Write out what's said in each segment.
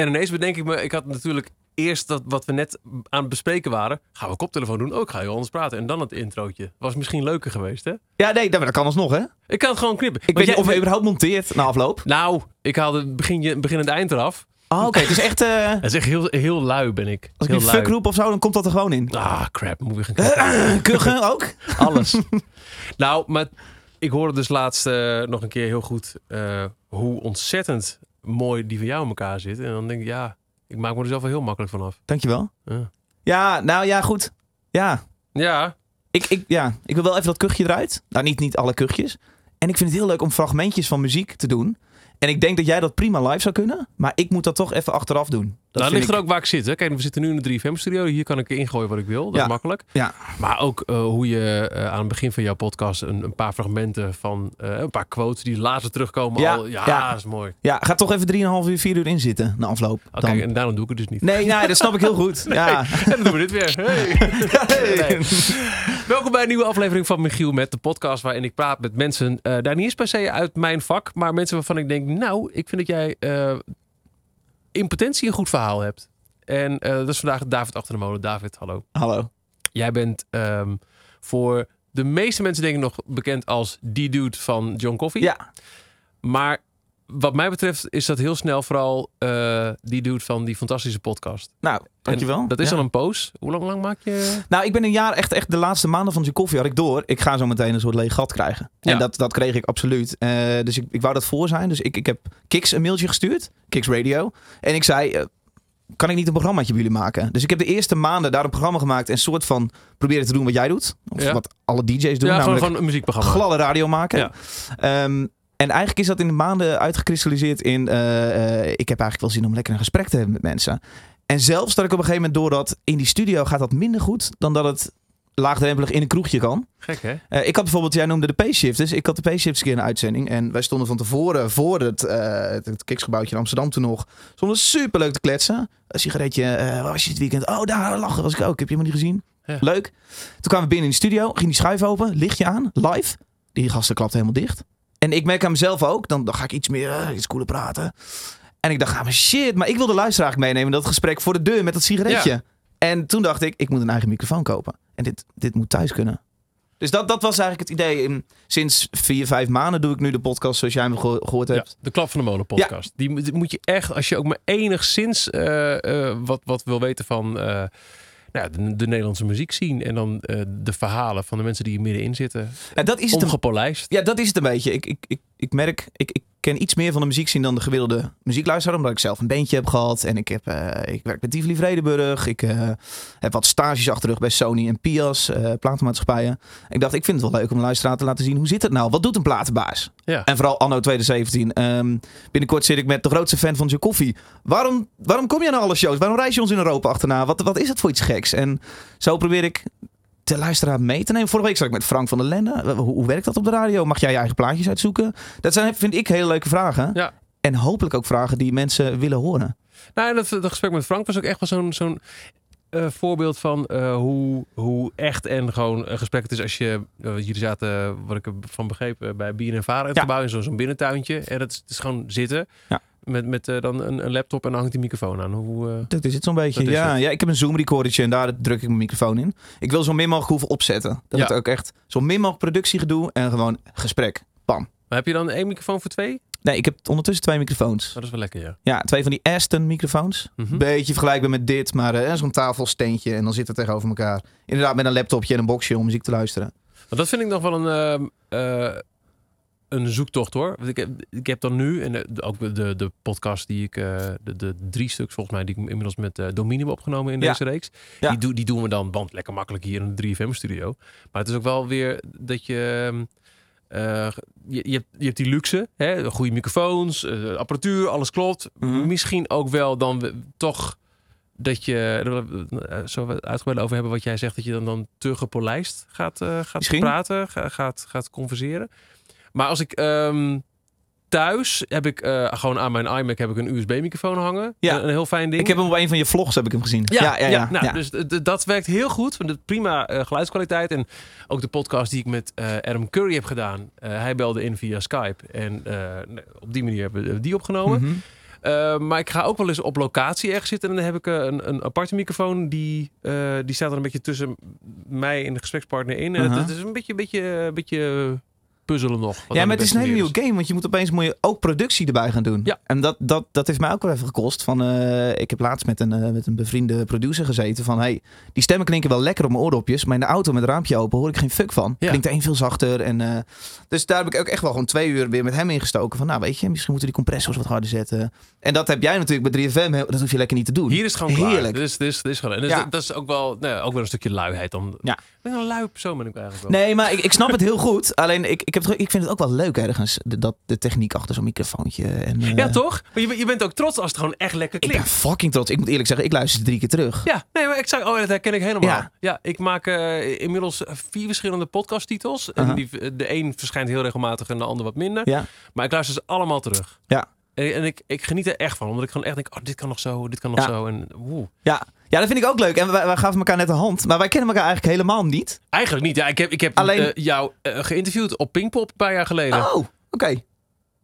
En ineens bedenk ik me, ik had natuurlijk eerst dat wat we net aan het bespreken waren. Gaan we koptelefoon doen? Ook ga je anders praten. En dan het introotje. Was misschien leuker geweest, hè? Ja, nee, dat kan alsnog, hè? Ik kan het gewoon knippen. Ik weet niet jij- of je überhaupt monteert na afloop. Nou, ik haalde het begin, begin en het eind eraf. Oh, oké. Het is echt... eh, Dat is echt heel, heel lui ben ik. als ik heel nu fuck roep of zo, dan komt dat er gewoon in. Ah, crap. Moet weer gaan. Kuchen ook? Alles. nou, maar ik hoorde dus laatst eh, nog een keer heel goed eh, hoe ontzettend mooi die van jou in elkaar zit. En dan denk ik, ja, ik maak me er zelf wel heel makkelijk vanaf. Dankjewel. Ja. Ja, nou ja, goed. Ja, Ja, ik, ik, ja, ik wil wel even dat kuchje eruit. Nou, niet, niet alle kuchjes. En ik vind het heel leuk om fragmentjes van muziek te doen. En ik denk dat jij dat prima live zou kunnen. Maar ik moet dat toch even achteraf doen. Dat nou ligt er ook waar ik zit. Hè. Kijk, we zitten nu in de 3FM-studio. Hier kan ik ingooien wat ik wil. Dat Ja. is makkelijk. Ja. Maar ook eh, hoe je eh, aan het begin van jouw podcast een, een paar fragmenten van eh, een paar quotes die later terugkomen. Ja, Al, ja, is mooi. Ja, ga toch even 3,5 uur, 4 uur in zitten na afloop. Oké, en daarom doe ik het dus niet. Nee, nee, dat snap ik heel goed. Ja. En dan doen we dit weer. Hey. Nee. Welkom bij een nieuwe aflevering van Michiel met de podcast waarin ik praat met mensen, daar niet eens per se uit mijn vak, maar mensen waarvan ik denk, nou, ik vind dat jij in potentie een goed verhaal hebt. En eh, dat is vandaag David achter de molen. David, hallo. Hallo. Jij bent ehm, voor de meeste mensen denk ik nog bekend als die dude van John Coffee. Ja. Maar wat mij betreft is dat heel snel vooral eh, die dude van die fantastische podcast. Nou, dankjewel. En Dat is Ja. al een poos. Hoe lang, lang maak je... Nou, ik ben een jaar echt, echt de laatste maanden van zijn koffie had ik door. Ik ga zo meteen een soort leeg gat krijgen. Ja. En dat, dat kreeg ik absoluut. Eh, dus ik, ik wou dat voor zijn. Dus ik, ik heb Kiks een mailtje gestuurd. Kiks Radio. En ik zei, eh, kan ik niet een programmaatje bij jullie maken? Dus ik heb de eerste maanden daar een programma gemaakt. En soort van proberen te doen wat jij doet. Of Ja. wat alle DJ's doen. ja, namelijk gewoon een muziekprogramma. gladde radio maken. Ja. Ehm, en eigenlijk is dat in de maanden uitgekristalliseerd in... eh, eh, ik heb eigenlijk wel zin om lekker een gesprek te hebben met mensen. En zelfs dat ik op een gegeven moment door dat... in die studio gaat dat minder goed dan dat het laagdrempelig in een kroegje kan. Gek, hè? Eh, ik had bijvoorbeeld, jij noemde de P-shifters. Ik had de P-shifters een keer in een uitzending. En wij stonden van tevoren voor het, eh het, kiksgebouwtje in Amsterdam toen nog. Stonden super te kletsen. Een sigaretje, waar was je het weekend? Oh, daar lachen was ik ook. Heb je helemaal niet gezien? Ja. Leuk. Toen kwamen we binnen in de studio. Ging die schuif open, lichtje aan, live. Die gasten klapte helemaal dicht. En ik merk aan mezelf ook, dan, dan ga ik iets meer, eh, iets cooler praten. En ik dacht, ah, maar shit, maar ik wil de luisteraar meenemen. Dat gesprek voor de deur met dat sigaretje. En toen dacht ik, ik moet een eigen microfoon kopen. En dit, dit moet thuis kunnen. Dus dat, dat was eigenlijk het idee. In- Sinds vier, vijf maanden doe ik nu de podcast zoals jij hem geho- gehoord Ja, hebt. de Klap van de Molen podcast. Die, moet- die moet je echt, als je ook maar enigszins eh, eh, wat, wat wil weten van nou, ja, de, de Nederlandse muziek zien. En dan eh, de verhalen van de mensen die hier middenin zitten. En dat is het een, Ongepolijst. ja, dat is het een beetje. Ik, ik, ik, ik merk, ik, ik ken iets meer van de muziek zien dan de gemiddelde muziekluisteraar. Omdat ik zelf een bandje heb gehad. En ik, heb, eh, ik werk met Tivoli Vredenburg. Ik eh, heb wat stages achter de rug bij Sony en Pias, eh platenmaatschappijen. Ik dacht, ik vind het wel leuk om een luisteraar te laten zien. Hoe zit het nou? Wat doet een platenbaas? Ja. En vooral anno 2017. Ehm, binnenkort zit ik met de grootste fan van Joe Koffie. Waarom, waarom kom je naar alle shows? Waarom reis je ons in Europa achterna? Wat, wat is het voor iets geks? En zo probeer ik de luisteraar mee te nemen. Vorige week zat ik met Frank van der Lende. Hoe, hoe werkt dat op de radio? Mag jij je eigen plaatjes uitzoeken? Dat zijn, vind ik, hele leuke vragen. Ja. En hopelijk ook vragen die mensen willen horen. Nou, dat, dat gesprek met Frank was ook echt wel zo'n zo'n eh, voorbeeld van eh, hoe, hoe echt en gewoon een gesprek het is als je... eh, jullie zaten, wat ik ervan begreep, eh, bij Bier en Varen het Ja. gebouw in zo'n zo'n binnentuintje. En dat is, het is gewoon zitten Ja. Met, met eh, dan een, een laptop en dan hangt die microfoon aan. Hoe, eh, Dat is het zo'n beetje. Ja, het. ja, ik heb een Zoom recordertje en daar druk ik mijn microfoon in. Ik wil zo min mogelijk hoeven opzetten. Dat Ja. het ook echt zo min mogelijk productiegedoe en gewoon gesprek. Bam. maar heb je dan één microfoon voor twee? Nee, ik heb ondertussen twee microfoons. Oh, dat is wel lekker, ja. Ja, twee van die Aston microfoons. Mhm. Beetje vergelijkbaar met dit, maar eh, zo'n tafelsteentje en dan zit het tegenover elkaar. Inderdaad, met een laptopje en een boxje om muziek te luisteren. Maar dat vind ik nog wel een, een zoektocht hoor. Want ik, heb, ik heb dan nu, en ook de, de podcast die ik, eh, de, de drie stuks volgens mij, die ik inmiddels met Dominium heb opgenomen in Ja. deze reeks. Ja. Die, doen die doen we dan, want lekker makkelijk hier in de 3FM studio. Maar het is ook wel weer dat je... ehm, eh, je, je, hebt, je hebt die luxe, hè? goede microfoons, apparatuur, alles klopt. Mhm. Misschien ook wel dan we- toch dat je, zo uitgebreid over hebben wat jij zegt, dat je dan, dan te gepolijst gaat, gaat Misschien. praten, ga- gaat, gaat converseren. Maar als ik ehm, thuis heb ik eh, gewoon aan mijn iMac heb ik een USB-microfoon hangen. Ja. Een, een heel fijn ding. Ik heb hem op een van je vlogs heb ik hem gezien. Ja, ja, nou, ja. Dus d- d- dat werkt heel goed. Prima eh, geluidskwaliteit. En ook de podcast die ik met eh, Adam Curry heb gedaan. hij belde in via Skype. En op die manier hebben we die opgenomen. Mhm. Maar ik ga ook wel eens op locatie ergens zitten. En dan heb ik een, een aparte microfoon. Die, die staat er een beetje tussen mij en de gesprekspartner in. Uh-huh. het, het is een beetje, beetje, een beetje puzzelen nog. Ja, maar het is een hele nieuwe game, want je moet opeens moet je ook productie erbij gaan doen. Ja. En dat, dat, dat heeft mij ook wel even gekost. Van, eh, ik heb laatst met een, eh, met een bevriende producer gezeten van, hey, die stemmen klinken wel lekker op mijn oordopjes, maar in de auto met het raampje open hoor ik geen fuck van. Ja. Klinkt één veel zachter. En, eh, dus daar heb ik ook echt wel gewoon twee uur weer met hem ingestoken van, nou weet je, misschien moeten die compressors wat harder zetten. En dat heb jij natuurlijk bij 3FM, heel- dat hoef je lekker niet te doen. Hier is het gewoon klaar. Heerlijk. Dit is, dit is, dit is gewoon, en dus Ja. dat, dat is ook wel, nou ook wel een stukje luiheid. Dan. Ja. Ik ben een lui persoon ben ik eigenlijk wel. Nee, maar ik, ik snap het heel goed. Alleen ik, ik, heb, ik vind het ook wel leuk ergens, dat, de techniek achter zo'n microfoontje. En, eh, Ja, toch? Maar je, bent- je bent ook trots als het gewoon echt lekker Ik klinkt. ben fucking trots. Ik moet eerlijk zeggen, ik luister ze drie keer terug. Ja, nee, maar ik zei, oh, dat herken ik helemaal. Ja, Ja. ik maak eh, inmiddels vier verschillende podcasttitels. En die, de een verschijnt heel regelmatig en de ander wat minder. Ja. Maar ik luister ze allemaal terug. Ja. En, en ik, ik geniet er echt van, omdat ik gewoon echt denk, oh, dit kan nog zo, dit kan nog Ja. zo. En woe. Ja. Ja, dat vind ik ook leuk. En wij, wij gaven elkaar net een hand. Maar wij kennen elkaar eigenlijk helemaal niet. Eigenlijk niet. Ja, ik heb, ik heb Alleen- eh, jou eh, geïnterviewd op Pinkpop een paar jaar geleden. Oh, oké.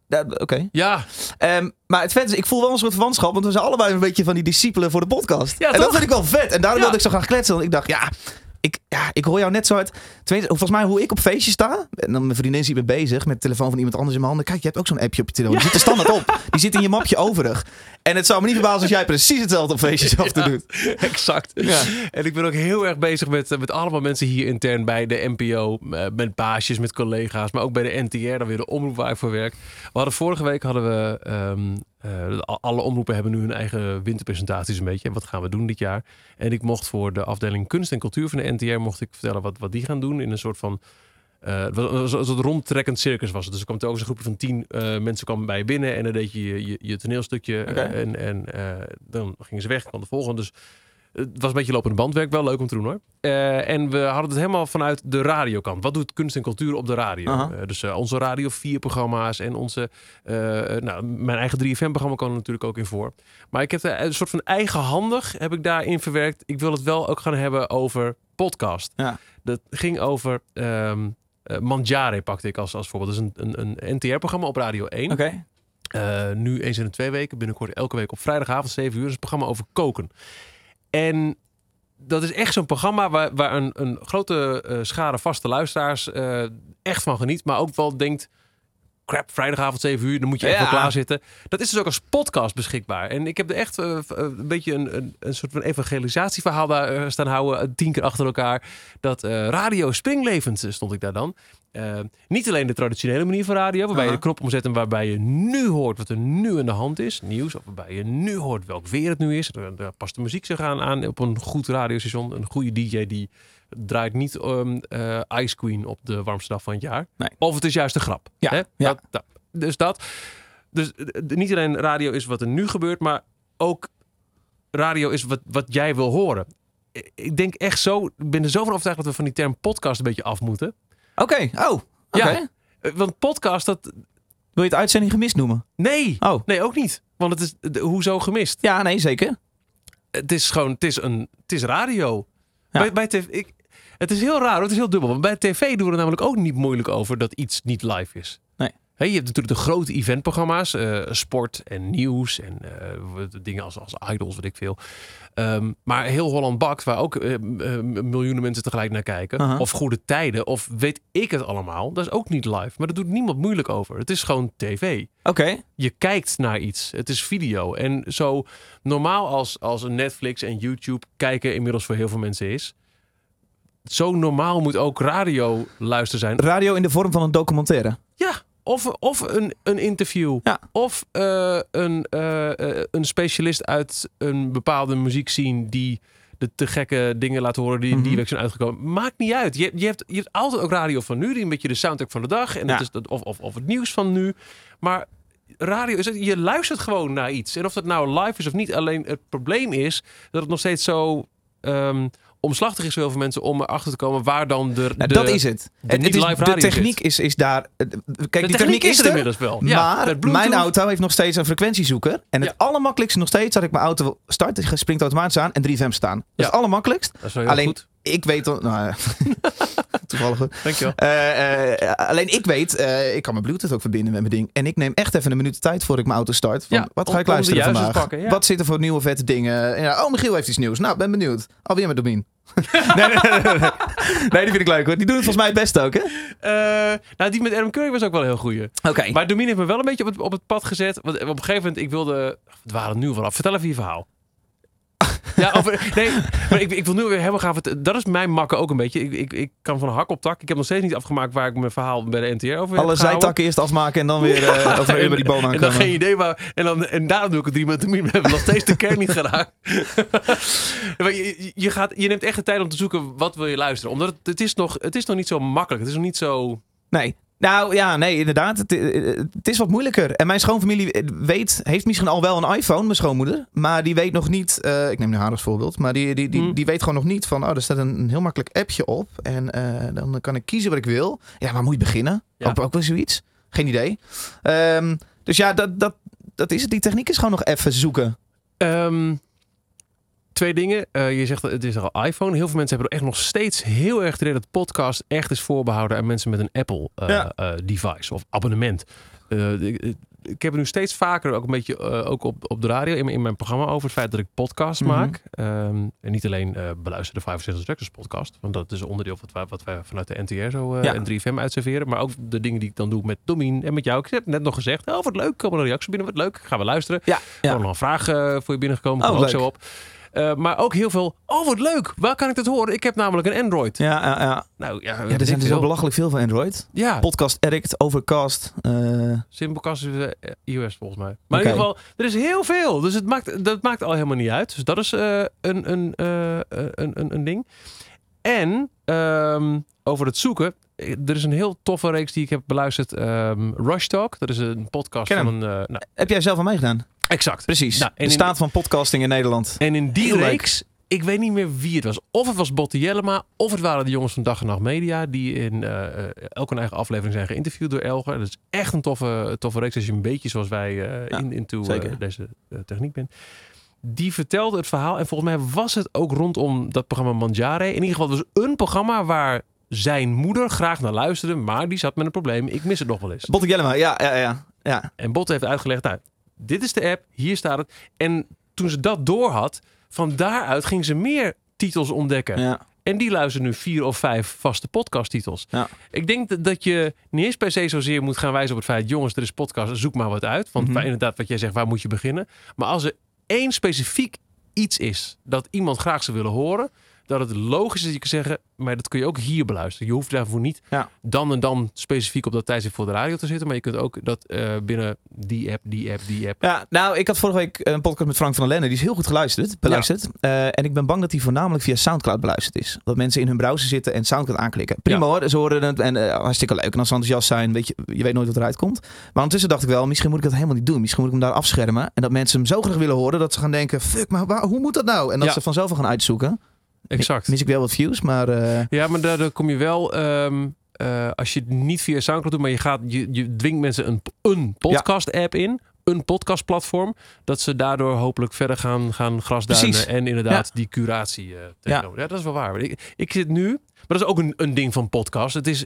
Ja, Oké. Ja, Ehm, maar het vet is, ik voel wel een soort verwantschap. Want we zijn allebei een beetje van die discipelen voor de podcast. Ja, en dat vind ik wel vet. En daarom Ja. wilde ik zo graag kletsen. Want ik dacht, ja ik, ja, ik hoor jou net zo uit. Volgens mij hoe ik op feestjes sta. En dan mijn vriendin ziet me bezig met de telefoon van iemand anders in mijn handen. Kijk, je hebt ook zo'n appje op je telefoon. Die zit er standaard op. Die zit in je mapje overig. En het zou me niet verbazen als jij precies hetzelfde op feestjes af te Ja. doen. exact. Ja. En ik ben ook heel erg bezig met, eh, met allemaal mensen hier intern bij de NPO. eh, Met baasjes, met collega's. Maar ook bij de NTR, dan weer de omroep waar ik voor werk. We hadden vorige week hadden we. ehm, eh, alle omroepen hebben nu hun eigen winterpresentaties een beetje. En wat gaan we doen dit jaar? En ik mocht voor de afdeling kunst en cultuur van de NTR mocht ik vertellen wat, wat die gaan doen in een soort van. Eh, het was een rondtrekkend circus was het. Dus er kwam telkens een groepje van tien eh, mensen kwamen bij je binnen. En dan deed je je, je, je toneelstukje. eh, en en dan gingen ze weg, kwam de volgende. Dus het was een beetje lopende bandwerk. Wel leuk om te doen hoor. En we hadden het helemaal vanuit de radiokant. Wat doet kunst en cultuur op de radio? Dus onze Radio 4 programma's en onze... nou, mijn eigen 3FM-programma kwam er natuurlijk ook in voor. Maar ik heb een soort van eigenhandig heb ik daarin verwerkt. Ik wil het wel ook gaan hebben over podcast. Ja. Dat ging over... ehm Mangiare pakte ik als, als voorbeeld. Dat is een, een, een NTR-programma op Radio 1. Oké. Eh, nu eens in de twee weken. Binnenkort elke week op vrijdagavond 7 uur. Is een programma over koken. En dat is echt zo'n programma waar, waar een, een grote eh, schare vaste luisteraars echt van geniet. Maar ook wel denkt, crap, vrijdagavond 7 uur, dan moet je echt Ja. wel klaarzitten. Dat is dus ook als podcast beschikbaar. En ik heb er echt eh, eh, een beetje een, een, een soort van evangelisatieverhaal daar eh, staan houden. Tien keer achter elkaar. Dat radio springlevend eh, stond ik daar dan. Niet alleen de traditionele manier van radio, waarbij je de knop omzet en waarbij je nu hoort wat er nu aan de hand is. Nieuws, of waarbij je nu hoort welk weer het nu is. Daar, daar past de muziek zich aan, aan op een goed radiostation. Een goede DJ die draait niet eh, Ice Queen op de warmste dag van het jaar. Nee. Of het is juist een grap. Ja, Hè? ja. Dat, dat. Dus dat. Dus niet alleen radio is wat er nu gebeurt, maar ook radio is wat, wat jij wil horen. Ik- denk echt zo, ik ben er zo van overtuigd dat we van die term podcast een beetje af moeten. Oké. Oh. Ja. Eh, Want podcast, dat. Wil je het uitzending gemist noemen? Nee. Oh. Nee, ook niet. Want het is de- hoezo gemist. Ja, nee, zeker. Het is gewoon, het is een, het is radio. Ja. Bij, bij tv, ik, het is heel raar, hoor. het is heel dubbel. Want bij tv doen we er namelijk ook niet moeilijk over dat iets niet live is. Nee. Je hebt natuurlijk de grote eventprogramma's, eh, sport en nieuws en eh, dingen als, als idols, weet ik veel. Ehm, maar heel Holland bakt, waar ook eh, miljoenen mensen tegelijk naar kijken. Of goede tijden, of weet ik het allemaal. Dat is ook niet live. Maar daar doet niemand moeilijk over. Het is gewoon tv Oké. je kijkt naar iets. Het is video. En zo normaal als, als Netflix en YouTube kijken inmiddels voor heel veel mensen is. Zo normaal moet ook radio luisteren zijn. Radio in de vorm van een documentaire. Ja, of, of een, een interview. Ja. Of eh, een, eh, eh, een specialist uit een bepaalde muziekscene die de te gekke dingen laat horen die Mhm. die week zijn uitgekomen. Maakt niet uit. Je, je, hebt, je hebt altijd ook radio van nu, die een beetje de soundtrack van de dag. En Ja. het is dat, of, of, of het nieuws van nu. Maar radio is het, je luistert gewoon naar iets. En of dat nou live is of niet. Alleen het probleem is dat het nog steeds zo ehm, omslachtig is voor heel veel mensen om erachter te komen waar dan de. Nou, de dat is het. de niet het is, de techniek is, is daar. eh, Kijk, de die techniek is er inmiddels wel. Ja, maar mijn auto heeft nog steeds een frequentiezoeker. En het allermakkelijkste nog steeds, dat ik mijn auto start, springt automatisch aan en 3FM staan. Dat is het allermakkelijkst. Alleen, goed. Ik weet nou, ja, toevallig. Dankjewel. Eh, eh, alleen ik weet, eh, ik kan mijn Bluetooth ook verbinden met mijn ding. En ik neem echt even een minuut tijd voor ik mijn auto start. Van, Ja, wat ga ik luisteren vandaag? te pakken, ja. Wat zit er voor nieuwe vette dingen? En ja, oh, Michiel heeft iets nieuws. Nou, ben benieuwd. Alweer met Domien. nee, nee, nee, nee, nee. Nee, die vind ik leuk hoor. Die doen het volgens mij het beste ook, hè? Eh, nou, die met Adam Curry was ook wel een heel goeie. Oké. Maar Domien heeft me wel een beetje op het, op het pad gezet. Want op een gegeven moment, ik wilde... Het waren nu vanaf. Vertel even je verhaal. Ja, over, nee, maar ik, ik wil nu weer helemaal gaan. Dat is mijn makken ook een beetje. Ik, ik, ik kan van hak op tak. Ik heb nog steeds niet afgemaakt waar ik mijn verhaal bij de NTR over heb Alle zijtakken eerst afmaken en dan weer eh over en, bij die boom en dan geen idee waar. En, dan, en daarom doe ik het drie Domien. We hebben nog steeds de kern niet. Maar je, je, gaat, je neemt echt de tijd om te zoeken wat wil je luisteren. Omdat het, het, is nog, het is nog niet zo makkelijk. Het is nog niet zo... Nee. Nou ja, nee, inderdaad. Het, eh, het is wat moeilijker. En mijn schoonfamilie weet, heeft misschien al wel een iPhone, mijn schoonmoeder. Maar die weet nog niet, eh, ik neem nu haar als voorbeeld. Maar die, die, die, Hmm. die weet gewoon nog niet van, oh, er staat een, een heel makkelijk appje op. En eh, dan kan ik kiezen wat ik wil. Ja, waar moet je beginnen? Ja. Ook, ook wel zoiets. Geen idee. Ehm, dus ja, dat, dat, dat is het. Die techniek is gewoon nog even zoeken. Ehm, twee dingen. Eh, je zegt dat het is al iPhone. Heel veel mensen hebben er echt nog steeds heel erg het idee dat podcast echt is voorbehouden aan mensen met een Apple eh, Ja. eh, device of abonnement. Ik, ik heb er nu steeds vaker ook een beetje ook op, op de radio in, mijn- in mijn programma over het feit dat ik podcasts Mhm. maak. Ehm, en niet alleen beluister de 65 Directors podcast, want dat is een onderdeel wat wij, wat wij vanuit de NTR zo Ja. en 3FM uitserveren. Maar ook de dingen die ik dan doe met Domien en met jou. Ik heb net nog gezegd, oh wat leuk, komen er reacties binnen, wat leuk, gaan we luisteren. Ja, Er is nog een vraag voor je binnengekomen. Oh, Kom ook leuk. zo op. Eh, maar ook heel veel. Oh, wat leuk. Waar kan ik dat horen? Ik heb namelijk een Android. Ja, ja, ja. Nou ja, ja er zijn dus veel. wel belachelijk veel van Android. Ja, Podcast Addict, Overcast. eh, Simplecast is eh, iOS volgens mij. Maar in ieder geval, er is heel veel. Dus het maakt, dat maakt al helemaal niet uit. Dus dat is een, een, een, een, een ding. En ehm, over het zoeken. Eh, Er is een heel toffe reeks die ik heb beluisterd. ehm, Rush Talk. Dat is een podcast Ken van een... eh, nou, heb jij zelf aan meegedaan? exact. Precies. Nou, de in- staat van podcasting in Nederland. En in die Heel leuk. reeks, ik weet niet meer wie het was. Of het was Botte Jellema, of het waren de jongens van Dag en Nacht Media. Die in eh, eh, elk een eigen aflevering zijn geïnterviewd door Elger. Dat is echt een toffe, toffe reeks. Als je een beetje zoals wij eh, Ja, in, into eh, deze techniek bent. Die vertelde het verhaal. En volgens mij was het ook rondom dat programma Manjare. In ieder geval was een programma waar zijn moeder graag naar luisterde. Maar die zat met een probleem. Ik mis het nog wel eens. Botte Jellema, ja, ja, ja. ja. En Botte heeft uitgelegd, nou, dit is de app, hier staat het. En toen ze dat door had, van daaruit ging ze meer titels ontdekken. ja. En die luisteren nu vier of vijf vaste podcasttitels. Ja. Ik denk dat- je niet eens per se zozeer moet gaan wijzen op het feit... jongens, er is podcast, zoek maar wat uit. Want Mhm. inderdaad, wat jij zegt, waar moet je beginnen? Maar als er één specifiek iets is dat iemand graag zou willen horen... dat het logisch is dat je kan zeggen... maar dat kun je ook hier beluisteren. Je hoeft daarvoor niet Ja. dan en dan specifiek op dat tijdstip voor de radio te zitten. Maar je kunt ook dat eh, binnen die app, die app, die app... Ja, nou, ik had vorige week een podcast met Frank van der Lende. Die is heel goed geluisterd, beluisterd. Eh, en ik ben bang dat die voornamelijk via Soundcloud beluisterd is. Dat mensen in hun browser zitten en Soundcloud aanklikken. Prima Ja. hoor, ze horen het en eh, hartstikke leuk. En als ze enthousiast zijn, weet je, je weet nooit wat eruit komt. Maar ondertussen dacht ik wel, misschien moet ik dat helemaal niet doen. Misschien moet ik hem daar afschermen. En dat mensen hem zo graag willen horen dat ze gaan denken, fuck, maar waar, hoe moet dat nou? En dat ze vanzelf gaan uitzoeken. Exact. Mis ik wel wat views, maar... eh, Ja, maar daardoor kom je wel... ehm, eh, als je het niet via Soundcloud doet, maar je, gaat, je, je dwingt mensen een, een podcast-app in... een podcastplatform... dat ze daardoor hopelijk verder gaan, gaan grasduinen... Precies. en inderdaad die curatie eh tegenover. Ja. dat is wel waar. Ik, ik zit nu... Maar dat is ook een, een ding van podcast. Het is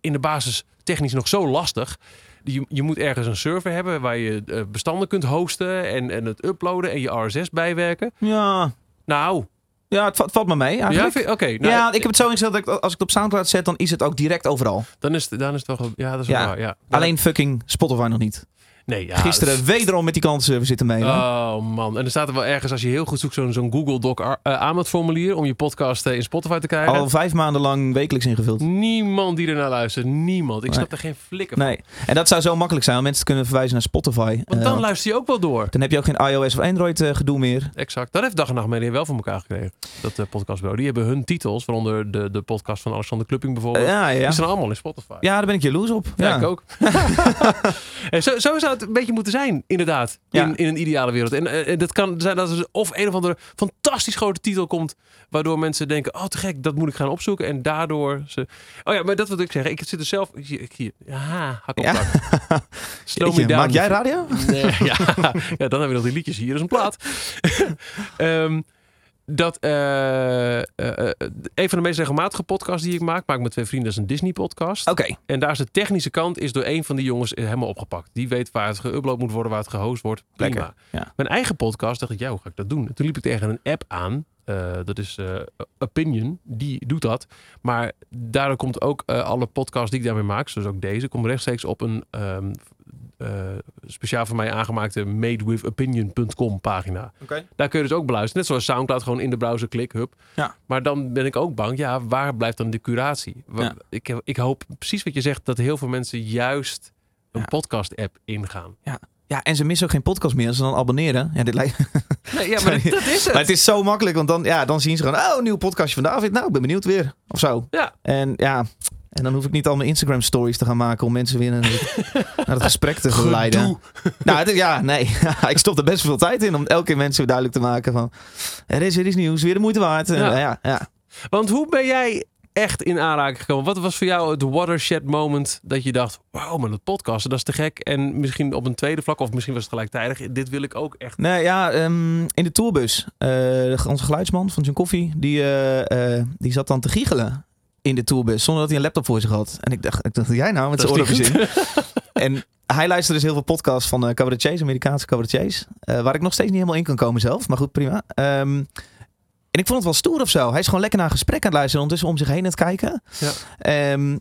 in de basis technisch nog zo lastig... Je, je moet ergens een server hebben waar je bestanden kunt hosten en, en het uploaden en je RSS bijwerken. ja, Nou, ja het, va- het valt me mee ja, eigenlijk. vind- oké. nou, ja, ik heb het zo ingesteld dat ik, als ik het op Soundcloud zet, dan is het ook direct overal. dan, is het, dan is het wel... Ja, dat is Ja. waar. Ja. Alleen fucking Spotify nog niet. Nee, ja, Gisteren dat- wederom met die klantenservice zitten mailen. Oh man, en er staat er wel ergens als je heel goed zoekt zo'n zo'n Google Doc uh, aanmeldformulier om je podcast eh, in Spotify te krijgen. Al vijf maanden lang wekelijks ingevuld. Niemand die ernaar luistert, niemand. Ik Nee. snap er geen flikker van. Nee. En dat zou zo makkelijk zijn om mensen te kunnen verwijzen naar Spotify. Want Eh, dan luister je ook wel door. dan heb je ook geen iOS of Android eh, gedoe meer. Exact. Dat heeft Dag en Nacht Media wel voor elkaar gekregen. Dat podcastbureau. Die hebben hun titels, waaronder de, de podcast van Alexander Klupping bijvoorbeeld. Eh, ja, ja. Die zijn allemaal in Spotify. ja, daar ben ik jaloers op. Ja, Ja, ik ook. en zo, zo zou het een beetje moeten zijn, inderdaad. Ja. In, in een ideale wereld. En eh, dat kan zijn dat er of een of andere fantastisch grote titel komt. Waardoor mensen denken: oh, te gek, dat moet ik gaan opzoeken. En daardoor ze. Oh ja, maar dat wil ik zeggen. Ik zit er zelf. Hier, ik- hier. Ja, hak op Ja. Slow me Jeetje, down. Maak jij radio? Nee, ja. ja, dan hebben we nog die liedjes. Hier is een plaat. Ehm, dat eh, eh, eh, een van de meest regelmatige podcasts die ik maak, maak ik met twee vrienden, is een Disney podcast. Oké. En daar is de technische kant is door een van die jongens helemaal opgepakt. Die weet waar het geüpload moet worden, waar het gehost wordt. Prima. Lekker, ja. Mijn eigen podcast dacht ik, ja, hoe ga ik dat doen? En toen liep ik tegen een app aan. dat is Opinion. Die doet dat. Maar daardoor komt ook alle podcasts die ik daarmee maak, zoals ook deze, komt rechtstreeks op een ehm, eh, speciaal voor mij aangemaakte madewithopinion.com pagina. Oké. Daar kun je dus ook beluisteren. Net zoals Soundcloud, gewoon in de browser klik, hup. Ja. Maar dan ben ik ook bang, ja, waar blijft dan de curatie? Ja. Ik, ik hoop precies wat je zegt, dat heel veel mensen juist een Ja. podcast-app ingaan. Ja, en ze missen ook geen podcast meer als ze dan abonneren. Ja, dit lijkt... Nee, ja, maar dat, dat is het. Maar het is zo makkelijk, want dan, ja, dan zien ze gewoon... Oh, een nieuw podcastje van David. Nou, ik ben benieuwd weer. Of zo. Ja. En ja, en dan hoef ik niet al mijn Instagram stories te gaan maken... om mensen weer naar het, gesprek te geleiden. Nou, het ja, nee. ik stop er best veel tijd in om elke keer mensen duidelijk te maken van... Er is weer iets nieuws, weer de moeite waard. En, Ja. ja. Want hoe ben jij echt in aanraking gekomen? Wat was voor jou het watershed moment dat je dacht... Wauw, maar dat podcasten, dat is te gek. En misschien op een tweede vlak, of misschien was het gelijktijdig... Dit wil ik ook echt. Nee, ja, ehm, in de tourbus. eh, onze geluidsman van John Coffee, die, eh, eh, die zat dan te giechelen in de tourbus. Zonder dat hij een laptop voor zich had. En ik dacht, ik dacht jij nou met zijn oorlogjes niet in? En hij luisterde dus heel veel podcasts van eh cabaretiers, Amerikaanse cabaretiers. eh, waar ik nog steeds niet helemaal in kan komen zelf. Maar goed, prima. Ehm, en ik vond het wel stoer of zo. Hij is gewoon lekker naar een gesprek aan het luisteren. Ondertussen om zich heen aan het kijken. Ja. Ehm,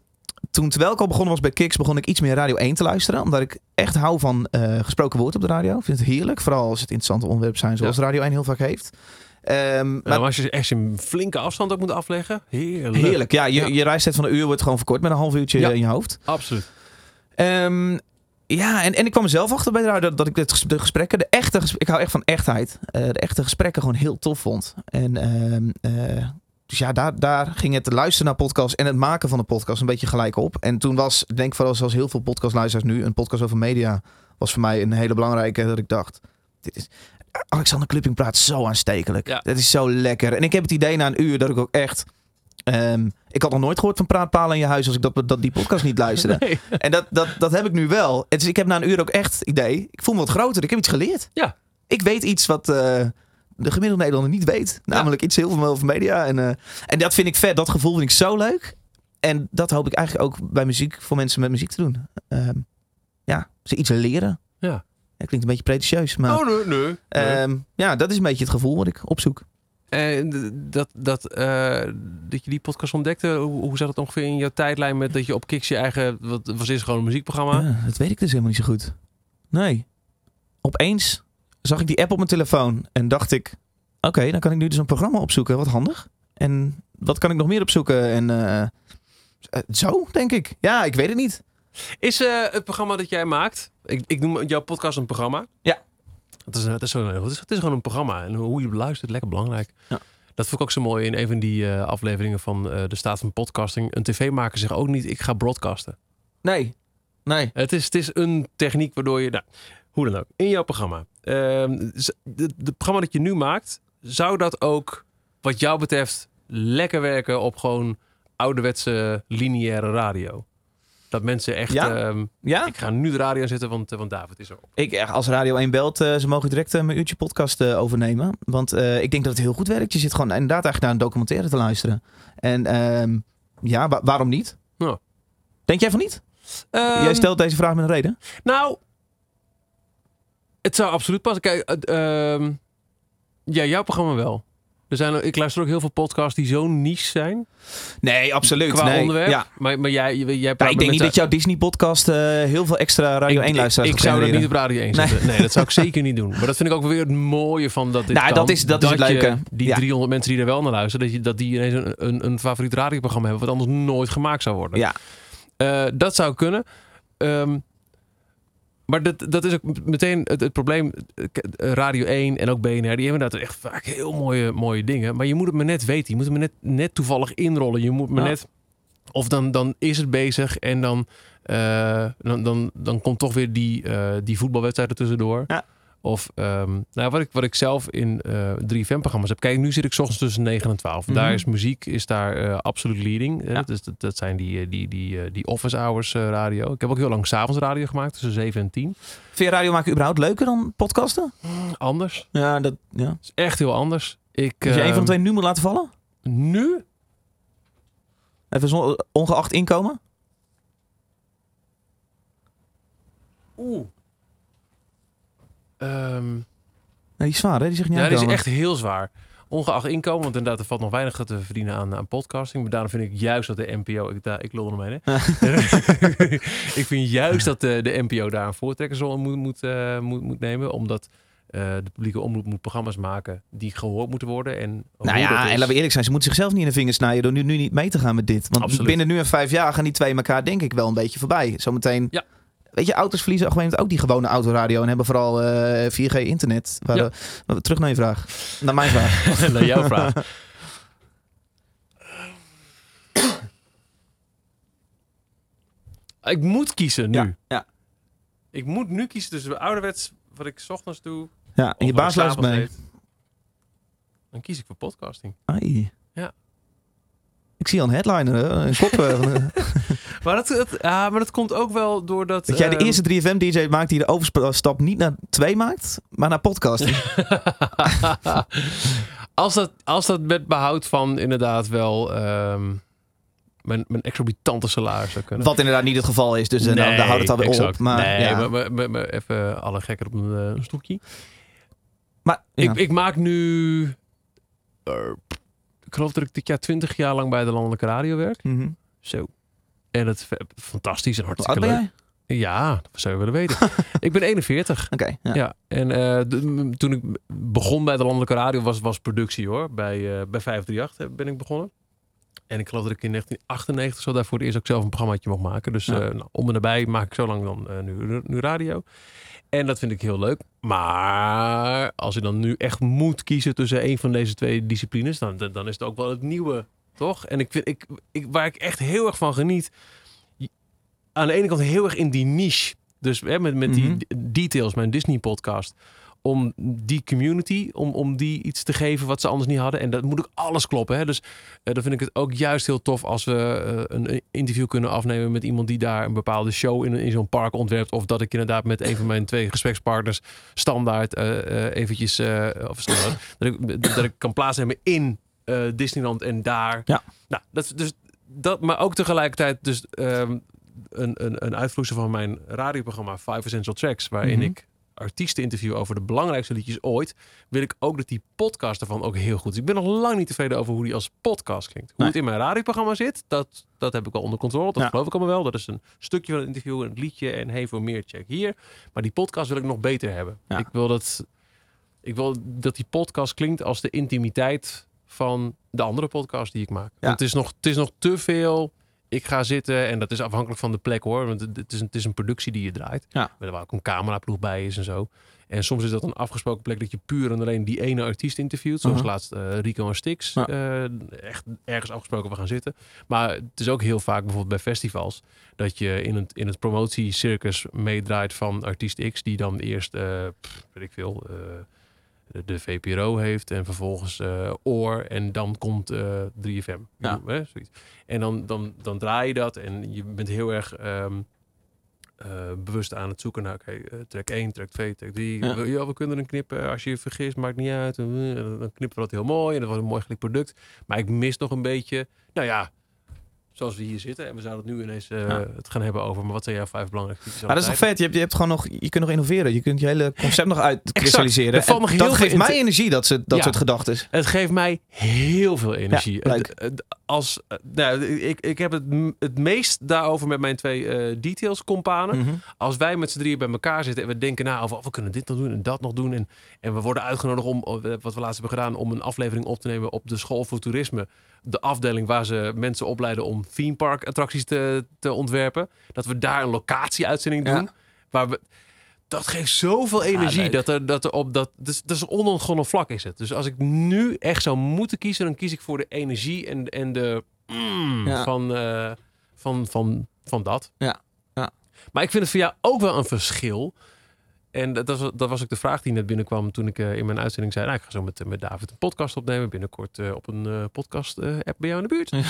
toen, terwijl ik al begonnen was bij Kiks, begon ik iets meer Radio 1 te luisteren. Omdat ik echt hou van eh, gesproken woord op de radio. Ik vind het heerlijk. Vooral als het interessante onderwerpen zijn zoals Radio 1 heel vaak heeft. Ehm, Maar als je echt een flinke afstand ook moet afleggen. Heerlijk. heerlijk. Ja, je, je reistijd van een uur wordt gewoon verkort met een half uurtje in je hoofd. Absoluut. Ehm, ja, en, en ik kwam zelf achter bij de dat, dat ik de gesprekken, de echte ik hou echt van echtheid, eh, de echte gesprekken gewoon heel tof vond. En ehm, eh, dus ja, daar, daar ging het luisteren naar podcasts en het maken van de podcast een beetje gelijk op. En toen was, ik denk vooral zoals heel veel podcastluisteraars nu, een podcast over media was voor mij een hele belangrijke, dat ik dacht, dit is... Alexander Klupping praat zo aanstekelijk. Ja. Dat is zo lekker. En ik heb het idee na een uur dat ik ook echt... ehm, ik had nog nooit gehoord van praatpalen in je huis als ik dat, dat die podcast niet luisterde. Nee. En dat, dat, dat heb ik nu wel. Is, ik heb na een uur ook echt het idee. Ik voel me wat groter. Ik heb iets geleerd. Ja. Ik weet iets wat eh, de gemiddelde Nederlander niet weet. Namelijk iets heel veel over media. En, eh, en dat vind ik vet. Dat gevoel vind ik zo leuk. En dat hoop ik eigenlijk ook bij muziek voor mensen met muziek te doen. Ehm, ja, ze iets leren. Ja. Dat klinkt een beetje pretentieus. Maar Oh, nee, nee. nee. ehm, ja, dat is een beetje het gevoel wat ik opzoek. En dat, dat, eh, dat je die podcast ontdekte, hoe, hoe zat het ongeveer in jouw tijdlijn met dat je op Kiks je eigen, wat was dit gewoon een muziekprogramma? Ja, dat weet ik dus helemaal niet zo goed. Nee. Opeens zag ik die app op mijn telefoon en dacht ik... Oké, dan kan ik nu dus een programma opzoeken. Wat handig. En wat kan ik nog meer opzoeken? En eh, eh, zo, denk ik. Ja, ik weet het niet. Is eh, het programma dat jij maakt, ik, ik noem jouw podcast een programma. Ja. Het is, het, is zo, het, is, het is gewoon een programma en hoe je beluistert, lekker belangrijk. Ja. Dat vond ik ook zo mooi in een van die eh, afleveringen van eh, de staat van podcasting. Een tv-maker zegt ook niet, ik ga broadcasten. Nee. Nee. Het is, het is een techniek waardoor je, nou, hoe dan ook, in jouw programma. ehm, de, de programma dat je nu maakt, zou dat ook wat jou betreft lekker werken op gewoon ouderwetse lineaire radio? Dat mensen echt, Ja. ehm, Ja? ik ga nu de radio aanzetten, want, eh, want David is erop. Ik, eh, als Radio 1 belt, eh, ze mogen direct eh, mijn uurtje podcast overnemen. Want ik denk dat het heel goed werkt. Je zit gewoon inderdaad eigenlijk naar een documentaire te luisteren. En ehm, ja, wa- waarom niet? Ja. Denk jij van niet? Ehm, jij stelt deze vraag met een reden. Nou, het zou absoluut passen. Kijk, ja, jouw programma wel. Er zijn, ik luister ook heel veel podcasts die zo niche zijn Nee, absoluut. qua nee. onderwerp. Ja. Maar, maar jij, jij Ja, praat ik denk niet dat jouw Disney-podcast eh, heel veel extra Radio 1 luisteraars Ik, ik zou dat niet op Radio 1 Nee. zetten. Nee. dat zou ik zeker niet doen. Maar dat vind ik ook weer het mooie van dat dit Nou, kan. dat is- dat is het leuke. Die Ja. 300 mensen die er wel naar luisteren, dat, je, dat die ineens een, een, een favoriet radioprogramma hebben... wat anders nooit gemaakt zou worden. Ja. Eh, dat zou kunnen. Ehm, maar dat, dat is ook meteen het, het probleem. Radio 1 en ook BNR, die hebben inderdaad echt vaak heel mooie, mooie dingen. Maar je moet het maar net weten. Je moet het maar net, net toevallig inrollen. Je moet maar Ja. net... Of dan, dan is het bezig en dan, eh, dan, dan, dan komt toch weer die, eh, die voetbalwedstrijd er tussendoor. Ja. Of ehm, nou, wat, ik, wat ik zelf in eh drie FM-programma's heb. Kijk, nu zit ik 's ochtends tussen 9 en 12. Mhm. Daar is muziek is daar eh, absoluut leading. Eh, Ja. dus dat, dat zijn die, die, die, die office hours radio. Ik heb ook heel lang s'avonds radio gemaakt, tussen 7 en 10. Vind je radio maken überhaupt leuker dan podcasten? Anders. Ja, dat, ja. Is echt heel anders. Ik, Als je een van ehm, de twee nu moet laten vallen? Nu? Even ongeacht inkomen? Oeh. Ehm, Nee, die is zwaar, hè? Die zegt niet ja, die is echt heel zwaar. Ongeacht inkomen, want inderdaad, er valt nog weinig te verdienen aan, aan podcasting. Maar daarom vind ik juist dat de NPO, ik, daar, ik lul ermee, hè? ik vind juist dat de, de NPO daar een voortrekkersrol moet, moet, eh, moet, moet nemen. Omdat eh, de publieke omroep moet programma's maken die gehoord moeten worden. En Nou ja, en laten we eerlijk zijn, ze moeten zichzelf niet in de vingers snijden door nu, nu niet mee te gaan met dit. Want Absoluut. binnen nu en vijf jaar gaan die twee elkaar denk ik wel een beetje voorbij. Zometeen, Ja. Weet je, auto's verliezen op een gegeven moment ook die gewone autoradio en hebben vooral eh, 4G internet. Waar Ja. we- maar terug naar je vraag. Naar mijn vraag. naar jouw vraag. ik moet kiezen nu. Ja, ja. Ik moet nu kiezen tussen ouderwets wat ik 's ochtends doe. Ja, en je baas luistert mee. Dan kies ik voor podcasting. Ai. Ja. Ik zie al een headliner, een kop. Maar dat, ja, maar dat komt ook wel doordat... dat jij de ehm, eerste 3FM-DJ maakt die de overstap niet naar twee maakt, maar naar podcasting. als, dat, als dat met behoud van inderdaad wel ehm, mijn, mijn exorbitante salaris zou kunnen. Wat inderdaad niet het geval is, dus eh, nou, daar houdt het alweer exact. op. Maar, nee, ja. maar, maar, even alle gekker op een, eh, een stoeltje. maar ja. Ik, ik maak nu... eh, ik geloof dat ik dit jaar twintig jaar lang bij de Landelijke Radio werk. Mhm. Zo. En dat is fantastisch en hartstikke ben leuk. jij? Ja, dat zou je willen weten. ik ben 41. Oké, ja. Ja, en eh, de- toen ik begon bij de landelijke radio was, was productie hoor. Bij, eh bij 538 ben ik begonnen. En ik geloof dat ik in 1998 zo daarvoor het eerst ook zelf een programmaatje mocht maken. Dus Ja. eh, nou, om en nabij maak ik zo lang dan eh, nu, nu radio. En dat vind ik heel leuk. Maar als je dan nu echt moet kiezen tussen een van deze twee disciplines, dan, dan dan is het ook wel het nieuwe, toch? En ik ik, ik, waar ik echt heel erg van geniet, aan de ene kant heel erg in die niche. Dus hè, met, met Mhm. die details, mijn Disney podcast. Om die community, om, om die iets te geven wat ze anders niet hadden. En dat moet ook alles kloppen. Hè? Dus eh, dan vind ik het ook juist heel tof als we eh, een interview kunnen afnemen met iemand die daar een bepaalde show in, in zo'n park ontwerpt. Of dat ik inderdaad met een van mijn twee gesprekspartners standaard eh, eventjes, of standaard, dat, ik, dat ik kan plaatsnemen in eh, Disneyland en daar. Ja. Nou, dat, is dus dat, maar ook tegelijkertijd dus ehm, een, een, een uitvloeisel van mijn radioprogramma Five Essential Tracks, waarin Mhm. ik artiesten interview over de belangrijkste liedjes ooit, wil ik ook dat die podcast ervan ook heel goed is. Ik ben nog lang niet tevreden over hoe die als podcast klinkt. Hoe Nee. het in mijn radioprogramma zit, dat, dat heb ik wel onder controle. Dat Ja. geloof ik allemaal wel. Dat is een stukje van het interview, een liedje en hey voor meer check hier. Maar die podcast wil ik nog beter hebben. Ja. Ik wil dat ik wil dat die podcast klinkt als de intimiteit van de andere podcast die ik maak. Ja. Want het is nog, het is nog te veel. Ik ga zitten en dat is afhankelijk van de plek hoor. Want het is een, het is een productie die je draait. Ja. Waar ook een cameraploeg bij is en zo. En soms is dat een afgesproken plek dat je puur en alleen die ene artiest interviewt. Zoals Mhm. laatst eh, Rico en Stix. Ja. eh, echt ergens afgesproken we gaan zitten. Maar het is ook heel vaak bijvoorbeeld bij festivals. Dat je in het, in het promotiecircus meedraait van artiest X. Die dan eerst, eh, pff, weet ik veel... de- VPRO heeft en vervolgens eh Oor en dan komt eh 3FM. Ja. Hè, zoiets. En dan, dan, dan draai je dat en je bent heel erg ehm, eh, bewust aan het zoeken naar oké, track 1, track 2, track 3. Ja. Ja. we kunnen een knippen als je je vergist, maakt niet uit. En, dan knippen we dat heel mooi en dat was een mooi gelijk product. Maar ik mis nog een beetje, nou ja, zoals we hier zitten en we zouden het nu ineens eh, Ja. het gaan hebben over, maar wat zijn jouw vijf belangrijkste Maar dat is toch vet? Je hebt, je hebt gewoon nog, je kunt nog innoveren. Je kunt je hele concept nog uitkristalliseren. Er dat geeft mij energie, dat, ze, dat Ja. soort gedachten. Het geeft mij heel veel energie. Ja, leuk. Het- het- als, eh, nou, ik, ik heb het, het meest daarover met mijn twee eh, details companen. Mhm. Als wij met z'n drieën bij elkaar zitten en we denken na over oh, we kunnen dit nog doen en dat nog doen. En, en we worden uitgenodigd om, oh, wat we laatst hebben gedaan, om een aflevering op te nemen op de school voor toerisme. De afdeling waar ze mensen opleiden om theme park attracties te, te ontwerpen. Dat we daar een locatie-uitzending doen. Ja. Waar we, dat geeft zoveel energie. dat er, dat er op dat. Dus, dat is een onontgonnen vlak is het. Dus als ik nu echt zou moeten kiezen, dan kies ik voor de energie en, en de. mm, Ja. van, eh, van, van, van dat. Ja. Ja. Maar ik vind het voor jou ook wel een verschil. En dat was, dat was ook de vraag die net binnenkwam toen ik eh, in mijn uitzending zei... Nou, ik ga zo met, met David een podcast opnemen. Binnenkort eh, op een podcast-app bij jou in de buurt.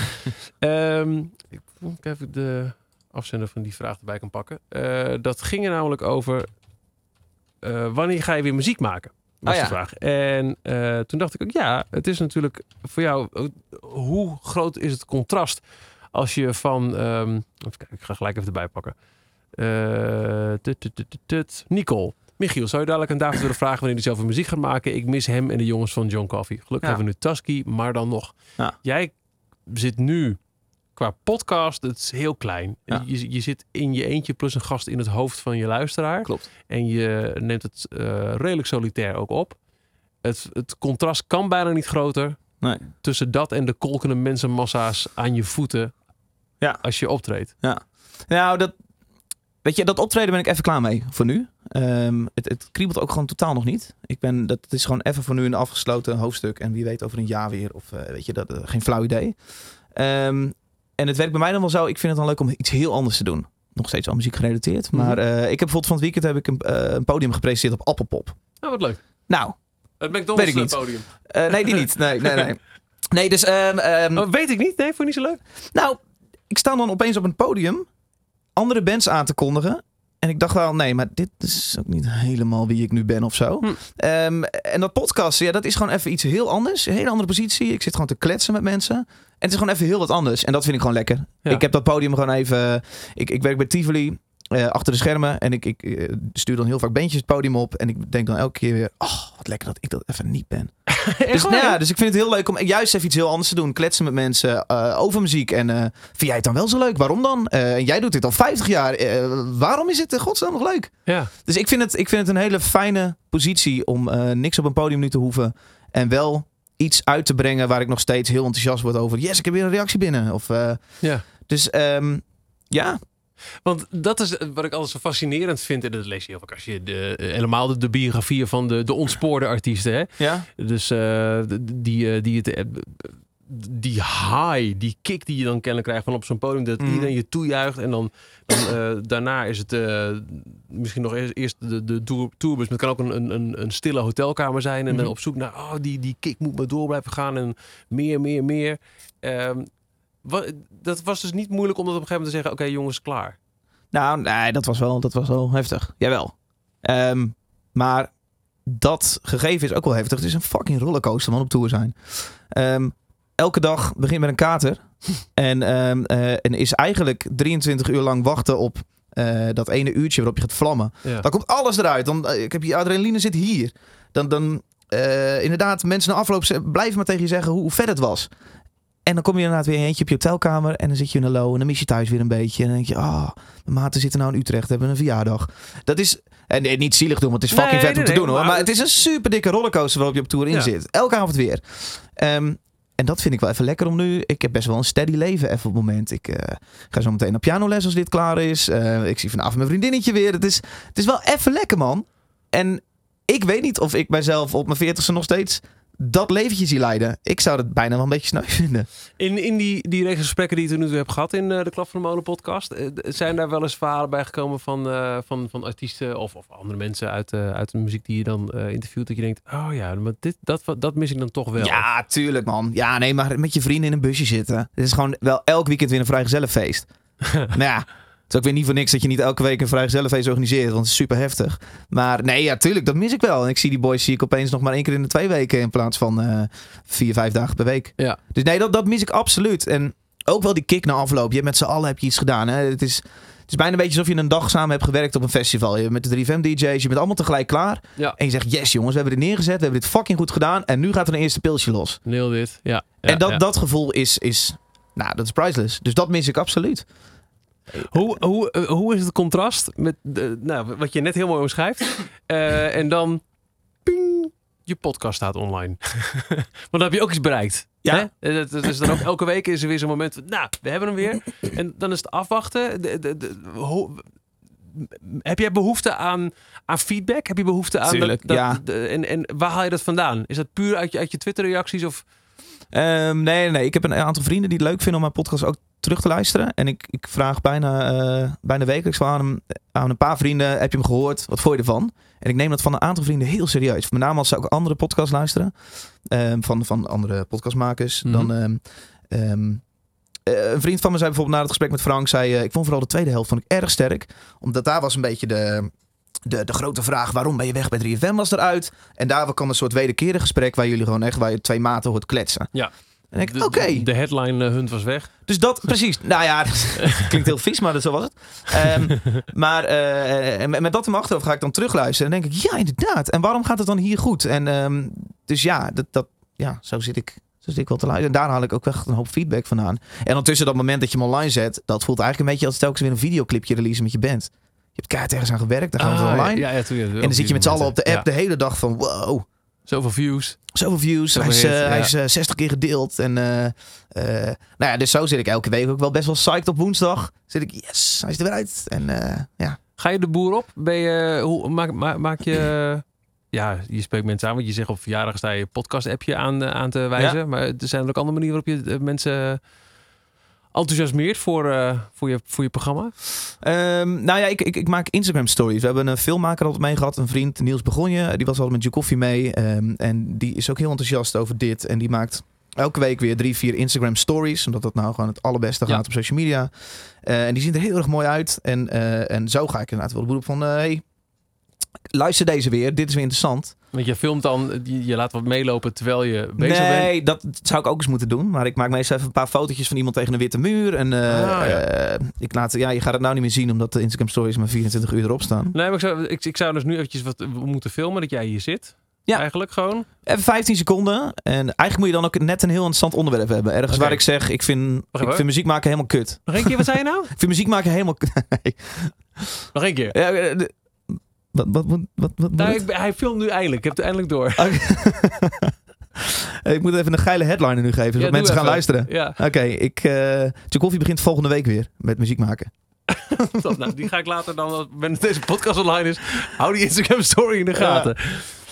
Ehm, ik moet even de afzender van die vraag erbij kan pakken. Dat ging er namelijk over... eh, wanneer ga je weer muziek maken? Was Oh, de ja. vraag. En eh, toen dacht ik ook, ja, het is natuurlijk voor jou, eh, hoe groot is het contrast als je van, ehm, even kijken, ik ga gelijk even erbij pakken. Eh, tut, tut, tut. Nicole. Michiel, zou je dadelijk aan David willen vragen wanneer hij zelf een muziek gaat maken? Ik mis hem en de jongens van John Coffee. Gelukkig Ja. hebben we nu Tusky, maar dan nog. Ja. Jij zit nu qua podcast, het is heel klein. Ja. Je, je zit in je eentje plus een gast in het hoofd van je luisteraar. Klopt. En je neemt het eh, redelijk solitair ook op. Het, het contrast kan bijna niet groter Nee. tussen dat en de kolkende mensenmassa's aan je voeten Ja. als je optreedt. Nou, dat, weet je, dat optreden ben ik even klaar mee voor nu. Ehm, het, het kriebelt ook gewoon totaal nog niet. Ik ben, dat is gewoon even voor nu een afgesloten hoofdstuk. En wie weet over een jaar weer. Of eh, weet je, dat, eh, geen flauw idee. Ehm, en het werkt bij mij dan wel zo. Ik vind het dan leuk om iets heel anders te doen. Nog steeds al muziek gerelateerd. Mhm. Maar eh, ik heb bijvoorbeeld van het weekend heb ik een, eh, een podium gepresenteerd op Appelpop. Nou, wat leuk. Nou, Het McDonald's Weet ik niet. eh, podium. nee, die niet. Nee, nee, nee. Nee, dus ehm, ehm, Oh, weet ik niet. Nee, vond je niet zo leuk? Nou, ik sta dan opeens op een podium andere bands aan te kondigen. En ik dacht wel, nee, maar dit is ook niet helemaal wie ik nu ben of zo. Hm. Ehm, en dat podcast, ja, dat is gewoon even iets heel anders. Een hele andere positie. Ik zit gewoon te kletsen met mensen. En het is gewoon even heel wat anders. En dat vind ik gewoon lekker. Ja. Ik heb dat podium gewoon even... Ik, ik werk bij Tivoli. eh, achter de schermen. En ik, ik eh, stuur dan heel vaak bandjes het podium op. En ik denk dan elke keer weer... Oh, wat lekker dat ik dat even niet ben. Dus, nou ja, dus ik vind het heel leuk om juist even iets heel anders te doen. Kletsen met mensen eh, over muziek. En vind jij het dan wel zo leuk? Waarom dan? En jij doet dit al 50 jaar. Waarom is het in godsnaam nog leuk? Ja. Dus ik vind het, ik vind het een hele fijne positie om niks op een podium nu te hoeven. En wel iets uit te brengen waar ik nog steeds heel enthousiast word over. Yes, ik heb weer een reactie binnen. Of, eh, ja. dus ehm, ja, Want dat is wat ik altijd zo fascinerend vind. En dat lees je heel vaak als je de, helemaal de, de biografieën van de, de ontspoorde artiesten. Hè? ja. Dus eh, die, eh, die, het, eh, die high, die kick die je dan kennelijk krijgt van op zo'n podium. Dat Mhm. iedereen je toejuicht. En dan, dan eh, daarna is het eh, misschien nog eerst, eerst de, de tour, tourbus. Maar het kan ook een, een, een stille hotelkamer zijn. En dan Mhm. op zoek naar, oh, die, die kick moet maar door blijven gaan. En meer, meer, meer. Ehm, wa- dat was dus niet moeilijk om dat op een gegeven moment te zeggen. Oké jongens, klaar. Nou, nee, dat was wel, dat was wel heftig. Jawel. Ehm, maar dat gegeven is ook wel heftig. Het is een fucking rollercoaster man op tour zijn. Ehm, elke dag begint met een kater. en, ehm, eh, en is eigenlijk 23 uur lang wachten op eh, dat ene uurtje waarop je gaat vlammen. Ja. Dan komt alles eruit. Dan, eh, ik heb je adrenaline zit hier. Dan, dan inderdaad, mensen na afloop blijven maar tegen je zeggen hoe, hoe vet het was. En dan kom je inderdaad weer eentje op je hotelkamer. En dan zit je in een low. En dan mis je thuis weer een beetje. En dan denk je, ah, mijn maten zitten nou in Utrecht. Hebben een verjaardag. Dat is, en nee, niet zielig doen, want het is fucking Nee, vet om te nee, doen hoor. maar het is een super dikke rollercoaster waarop je op tour in Ja. zit. Elke avond weer. Ehm, en dat vind ik wel even lekker om nu. Ik heb best wel een steady leven even op het moment. Ik eh, ga zo meteen naar pianoles als dit klaar is. Eh, ik zie vanavond mijn vriendinnetje weer. Het is, het is wel even lekker, man. En ik weet niet of ik mijzelf op mijn veertigste nog steeds dat leventje zie leiden. Ik zou het bijna wel een beetje sneu vinden. In, in die, die reeks gesprekken die je tot nu toe hebt gehad in eh, de Klap van de Molen podcast, eh, zijn daar wel eens verhalen bij gekomen van, eh, van, van artiesten of, of andere mensen uit, uit de muziek die je dan interviewt, dat je denkt, oh ja, maar dit, dat, dat mis ik dan toch wel. Ja, tuurlijk, man. Ja, nee, maar met je vrienden in een busje zitten. Het is gewoon wel elk weekend weer een vrijgezellenfeest. nou ja, het is ook weer niet voor niks dat je niet elke week een vrijgezellenfeest organiseert. Want het is super heftig. Maar nee, ja, tuurlijk, dat mis ik wel. En ik zie die boys zie ik opeens nog maar één keer in de twee weken. In plaats van eh, vier, vijf dagen per week. Ja. Dus nee, dat, dat mis ik absoluut. En ook wel die kick na afloop. Je hebt met z'n allen heb je iets gedaan. Hè? Het, is, het is bijna een beetje alsof je een dag samen hebt gewerkt op een festival. Je, met de 3FM DJ's. Je bent allemaal tegelijk klaar. Ja. En je zegt, yes jongens, we hebben dit neergezet. We hebben dit fucking goed gedaan. En nu gaat er een eerste pilsje los. Heel dit, ja. ja, en dat, ja. dat gevoel is, is, nou, dat is priceless. Dus dat mis ik absoluut. Hoe, hoe, eh, hoe is het contrast met de, nou, wat je net heel mooi omschrijft eh, en dan ping, je podcast staat online. Want dan heb je ook iets bereikt. Ja. Hè? Het het is dan ook elke week is er weer zo'n moment. Nou, we hebben hem weer. En dan is het afwachten. De, de, heb jij behoefte aan, aan feedback? Heb je behoefte aan. Tuurlijk, dat, ja. en, en waar haal je dat vandaan? Is dat puur uit je, uit je Twitter-reacties? Of Ehm, nee, nee, nee. Ik heb een aantal vrienden die het leuk vinden om mijn podcast ook terug te luisteren. En ik, ik vraag bijna, eh, bijna wekelijks aan, aan een paar vrienden: heb je hem gehoord? Wat vond je ervan? En ik neem dat van een aantal vrienden heel serieus. Met name als ze ook andere podcasts luisteren. ehm, van, van andere podcastmakers. Mhm. Dan. ehm, eh, een vriend van me zei bijvoorbeeld na het gesprek met Frank: zei, eh, Ik vond vooral de tweede helft vond ik erg sterk. Omdat daar was een beetje de. De, de grote vraag waarom ben je weg bij 3FM was eruit. En daar kwam een soort wederkerig gesprek waar jullie gewoon echt waar je twee maten hoort kletsen. Ja. En ik, De- oké. De, de headline eh, hunt was weg. Dus dat, precies. Nou ja, dat klinkt heel vies, maar dat, zo was het. Ehm, maar eh, en met, dat in mijn achterhoofd ga ik dan terugluisteren. En denk ik, ja, inderdaad. En waarom gaat het dan hier goed? En ehm, dus ja, dat, dat, ja, zo zit ik. Zo zit ik wel te luisteren. En daar haal ik ook echt een hoop feedback vandaan. En dan tussen dat moment dat je hem online zet, dat voelt eigenlijk een beetje als telkens weer een videoclipje release met je band. Je hebt keihard ergens aan gewerkt, dan gaan we Ah, online. Ja, ja, toen, en dan zit je met z'n allen op de app de hele dag van wow. Zoveel views. Zoveel views. Zoveel hij is, eh, hij is eh, 60 keer gedeeld. En eh, eh, nou ja, dus zo zit ik elke week ook wel best wel psyched op woensdag. Zit ik, yes, hij is er weer uit. En eh, ja. Ga je de boer op? Ben je, hoe, maak, maak, maak je... Ja, je spreekt mensen aan, want je zegt op verjaardag sta je podcast-appje aan, eh, aan te wijzen. Maar er zijn er ook andere manieren waarop je eh, mensen enthousiasmeert voor, eh, voor, je, voor je programma? Ehm, nou ja, ik, ik, ik maak Instagram stories. We hebben een filmmaker altijd mee gehad, een vriend, Niels Begonje. Die was altijd met Je Koffie mee. Ehm, en die is ook heel enthousiast over dit. En die maakt elke week weer drie, vier Instagram stories. Omdat dat nou gewoon het allerbeste Ja. gaat op social media. Eh, en die zien er heel erg mooi uit. En, eh, en zo ga ik inderdaad wel de boel op van... hey, luister deze weer. Dit is weer interessant. Want je filmt dan, je, laat wat meelopen terwijl je bezig bent. nee, dat zou ik ook eens moeten doen. Maar ik maak meestal even een paar fotootjes van iemand tegen een witte muur. En eh, Ah, ja. eh, ik laat, ja, je gaat het nou niet meer zien omdat de Instagram stories maar 24 uur erop staan. Nee, maar ik zou, ik, ik zou dus nu eventjes wat moeten filmen, dat jij hier zit. Ja. Eigenlijk gewoon. Even 15 seconden. En eigenlijk moet je dan ook net een heel interessant onderwerp hebben. Ergens waar ik zeg, ik vind, ik vind muziek maken helemaal kut. Nog één keer, wat zei je nou? Ik vind muziek maken helemaal kut. Nee. Nog één keer. Ja, eh, wat, wat, wat, wat, wat moet Nou, ik, hij filmt nu eindelijk. Ik heb het eindelijk door. ik moet even een geile headline nu geven, zodat Ja, mensen gaan even. luisteren. Ja, Oké, ik. eh Tchaikovsky begint volgende week weer met muziek maken. nou, die ga ik later dan, wanneer deze podcast online is, hou die Instagram story in de gaten. Ja,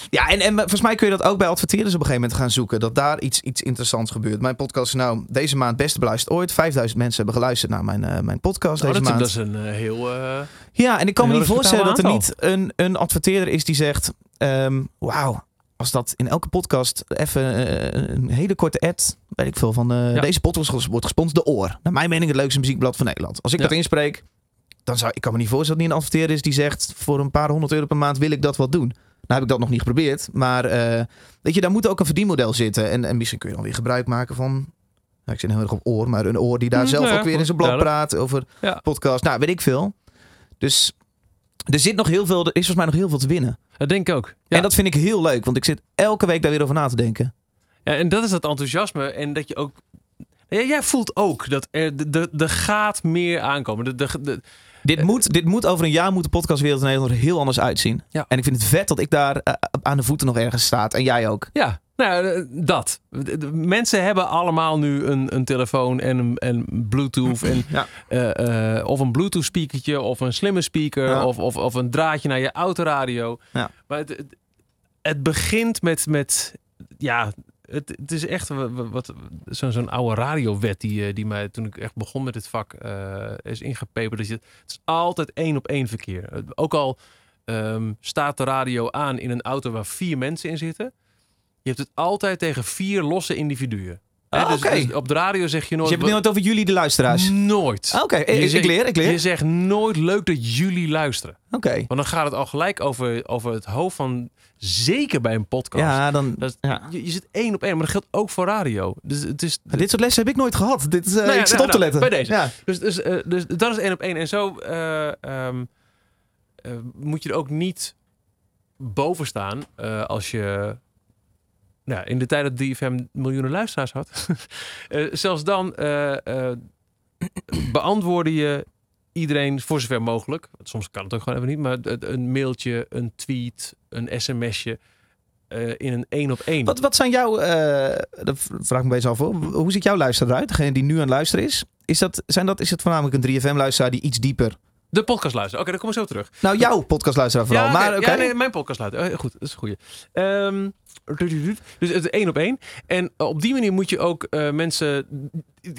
en, en volgens mij kun je dat ook bij adverteerders op een gegeven moment gaan zoeken. Dat daar iets, iets interessants gebeurt. Mijn podcast is nou deze maand beste beluisterd ooit. 5000 mensen hebben geluisterd naar mijn, eh, mijn podcast Oh, deze dat, maand. dat is een eh, heel... eh, Ja, en ik kan me niet voorstellen dat er niet een, een adverteerder is die zegt... ehm, Wauw, als dat in elke podcast even een hele korte ad... weet ik veel, van Ja. deze podcast wordt gesponsord de Oor. Naar mijn mening het leukste muziekblad van Nederland. Als ik Ja. dat inspreek, dan zou ik kan me niet voorstellen dat niet een adverteerder is die zegt... voor een paar honderd euro per maand wil ik dat wat doen. Nou heb ik dat nog niet geprobeerd. Maar eh, weet je, daar moet ook een verdienmodel zitten. En, en misschien kun je dan weer gebruik maken van... Nou, ik zit heel erg op oor, maar een oor die daar Mm, zelf ja, ook weer in zijn blad duidelijk. praat over Ja. podcast. Nou, weet ik veel. Dus er zit nog heel veel, er is volgens mij nog heel veel te winnen. dat denk ik ook. Ja. En dat vind ik heel leuk, want ik zit elke week daar weer over na te denken. Ja, en dat is dat enthousiasme. En dat je ook. Ja, jij voelt ook dat er de, de, de gaat meer aankomen. De, de, de- Dit moet, dit moet over een jaar moet de podcastwereld in Nederland er heel anders uitzien. Ja. En ik vind het vet dat ik daar eh, aan de voeten nog ergens staat. En jij ook. ja, nou, eh, dat. Mensen hebben allemaal nu een, een telefoon en een en Bluetooth. En, Ja. eh, eh, of een Bluetooth speakertje, of een slimme speaker, Ja. of, of, of een draadje naar je autoradio. Ja. Maar het, het, het begint met, met ja, het, het is echt wa- wa- wat, zo'n zo'n oude radiowet die, eh, die mij toen ik echt begon met dit vak eh, is ingepeperd. Dat je, het is altijd één op één verkeer. Ook al ehm, staat de radio aan in een auto waar vier mensen in zitten. Je hebt het altijd tegen vier losse individuen. Ah, dus, dus op de radio zeg je Dus nooit... je hebt het over jullie, de luisteraars. Nooit. Ah, Oké, Je ik, leer, ik Je leer. zegt nooit leuk dat jullie luisteren. Oké. Want dan gaat het al gelijk over, over het hoofd van... Zeker bij een podcast. Ja, dan... Is- ja. je, je zit één op één, maar dat geldt ook voor radio. Dus het is... Maar Dit soort lessen heb ik nooit gehad. Dit, is, eh, Nou ja, ik zit nou, op te nou, letten. bij deze. Ja. Dus, dus, eh, dus dat is één op één. En zo eh, ehm, eh, moet je er ook niet boven staan eh, als je... Nou, in de tijd dat DFM miljoenen luisteraars had. eh, zelfs dan eh, eh, beantwoordde je iedereen voor zover mogelijk. want Soms kan het ook gewoon even niet. Maar een mailtje, een tweet, een sms'je eh, in een één op één. Wat, wat zijn jouw... dat vraag ik me bezig af voor. Hoe ziet jouw luisteraar eruit? Degene die nu aan het luisteren is. Is, dat, zijn dat, is het voornamelijk een 3FM-luisteraar die iets dieper... De podcast luisteren. Oké, dan komen we zo terug. Nou, jouw podcastluisteraar vooral. Ja, maar ja, nee, mijn podcast luisteren. Eh, goed, dat is een goeie. Ehm, dus het is één op één. En op die manier moet je ook eh, mensen...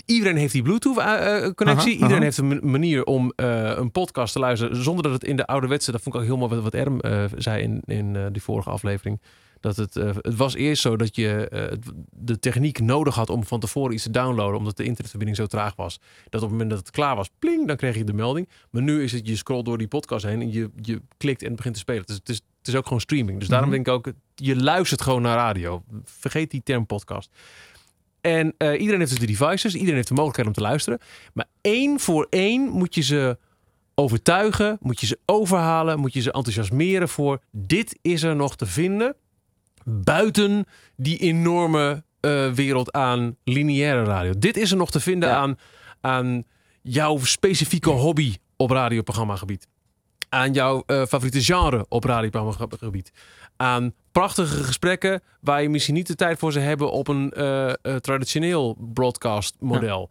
Iedereen heeft die Bluetooth-connectie. Aha, Iedereen heeft een ma- manier om eh, een podcast te luisteren... zonder dat het in de ouderwetse... Dat vond ik ook heel mooi wat, wat Erm eh, zei in, in eh, die vorige aflevering. Dat het, eh, het was eerst zo dat je eh, de techniek nodig had om van tevoren iets te downloaden, omdat de internetverbinding zo traag was. Dat op het moment dat het klaar was, pling, dan kreeg je de melding. Maar nu is het, je scrolt door die podcast heen en je, je klikt en het begint te spelen. Dus het is, het is ook gewoon streaming. Dus daarom Mhm. denk ik ook, je luistert gewoon naar radio. Vergeet die term podcast. En eh, iedereen heeft dus de devices, iedereen heeft de mogelijkheid om te luisteren. Maar één voor één moet je ze overtuigen, moet je ze overhalen, moet je ze enthousiasmeren voor dit is er nog te vinden buiten die enorme eh, wereld aan lineaire radio. Dit is er nog te vinden Ja. aan, aan jouw specifieke hobby op radioprogrammagebied. Aan jouw eh, favoriete genre op radioprogrammagebied. Aan prachtige gesprekken waar je misschien niet de tijd voor ze hebben op een eh, eh, traditioneel broadcast model.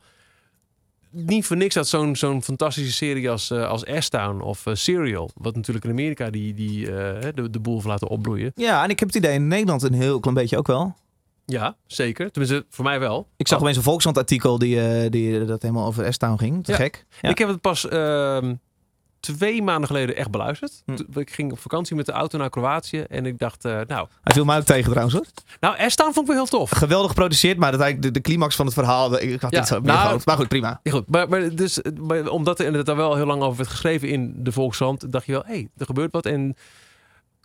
Niet voor niks dat zo'n zo'n fantastische serie als, als S-Town of Serial, wat natuurlijk in Amerika die, die, de, de boel heeft laten opbloeien. Ja, en ik heb het idee in Nederland een heel klein beetje ook wel. Ja, zeker. Tenminste, voor mij wel. Ik zag opeens een Volkskrant artikel die, die dat helemaal over S-Town ging. Te Ja. gek. Ja. Ik heb het pas ehm, twee maanden geleden echt beluisterd. Hm. Ik ging op vakantie met de auto naar Kroatië en ik dacht, eh, nou, Hij viel mij ook tegen trouwens hoor. nou, Estaan vond ik wel heel tof. Geweldig geproduceerd, maar dat eigenlijk de, de climax van het verhaal. Ik had Ja, zo meer nou, gehoord. Maar goed, prima. Ja, goed, maar, maar, dus, maar omdat er inderdaad wel heel lang over werd geschreven in de Volkskrant, dacht je wel, hé, hey, er gebeurt wat en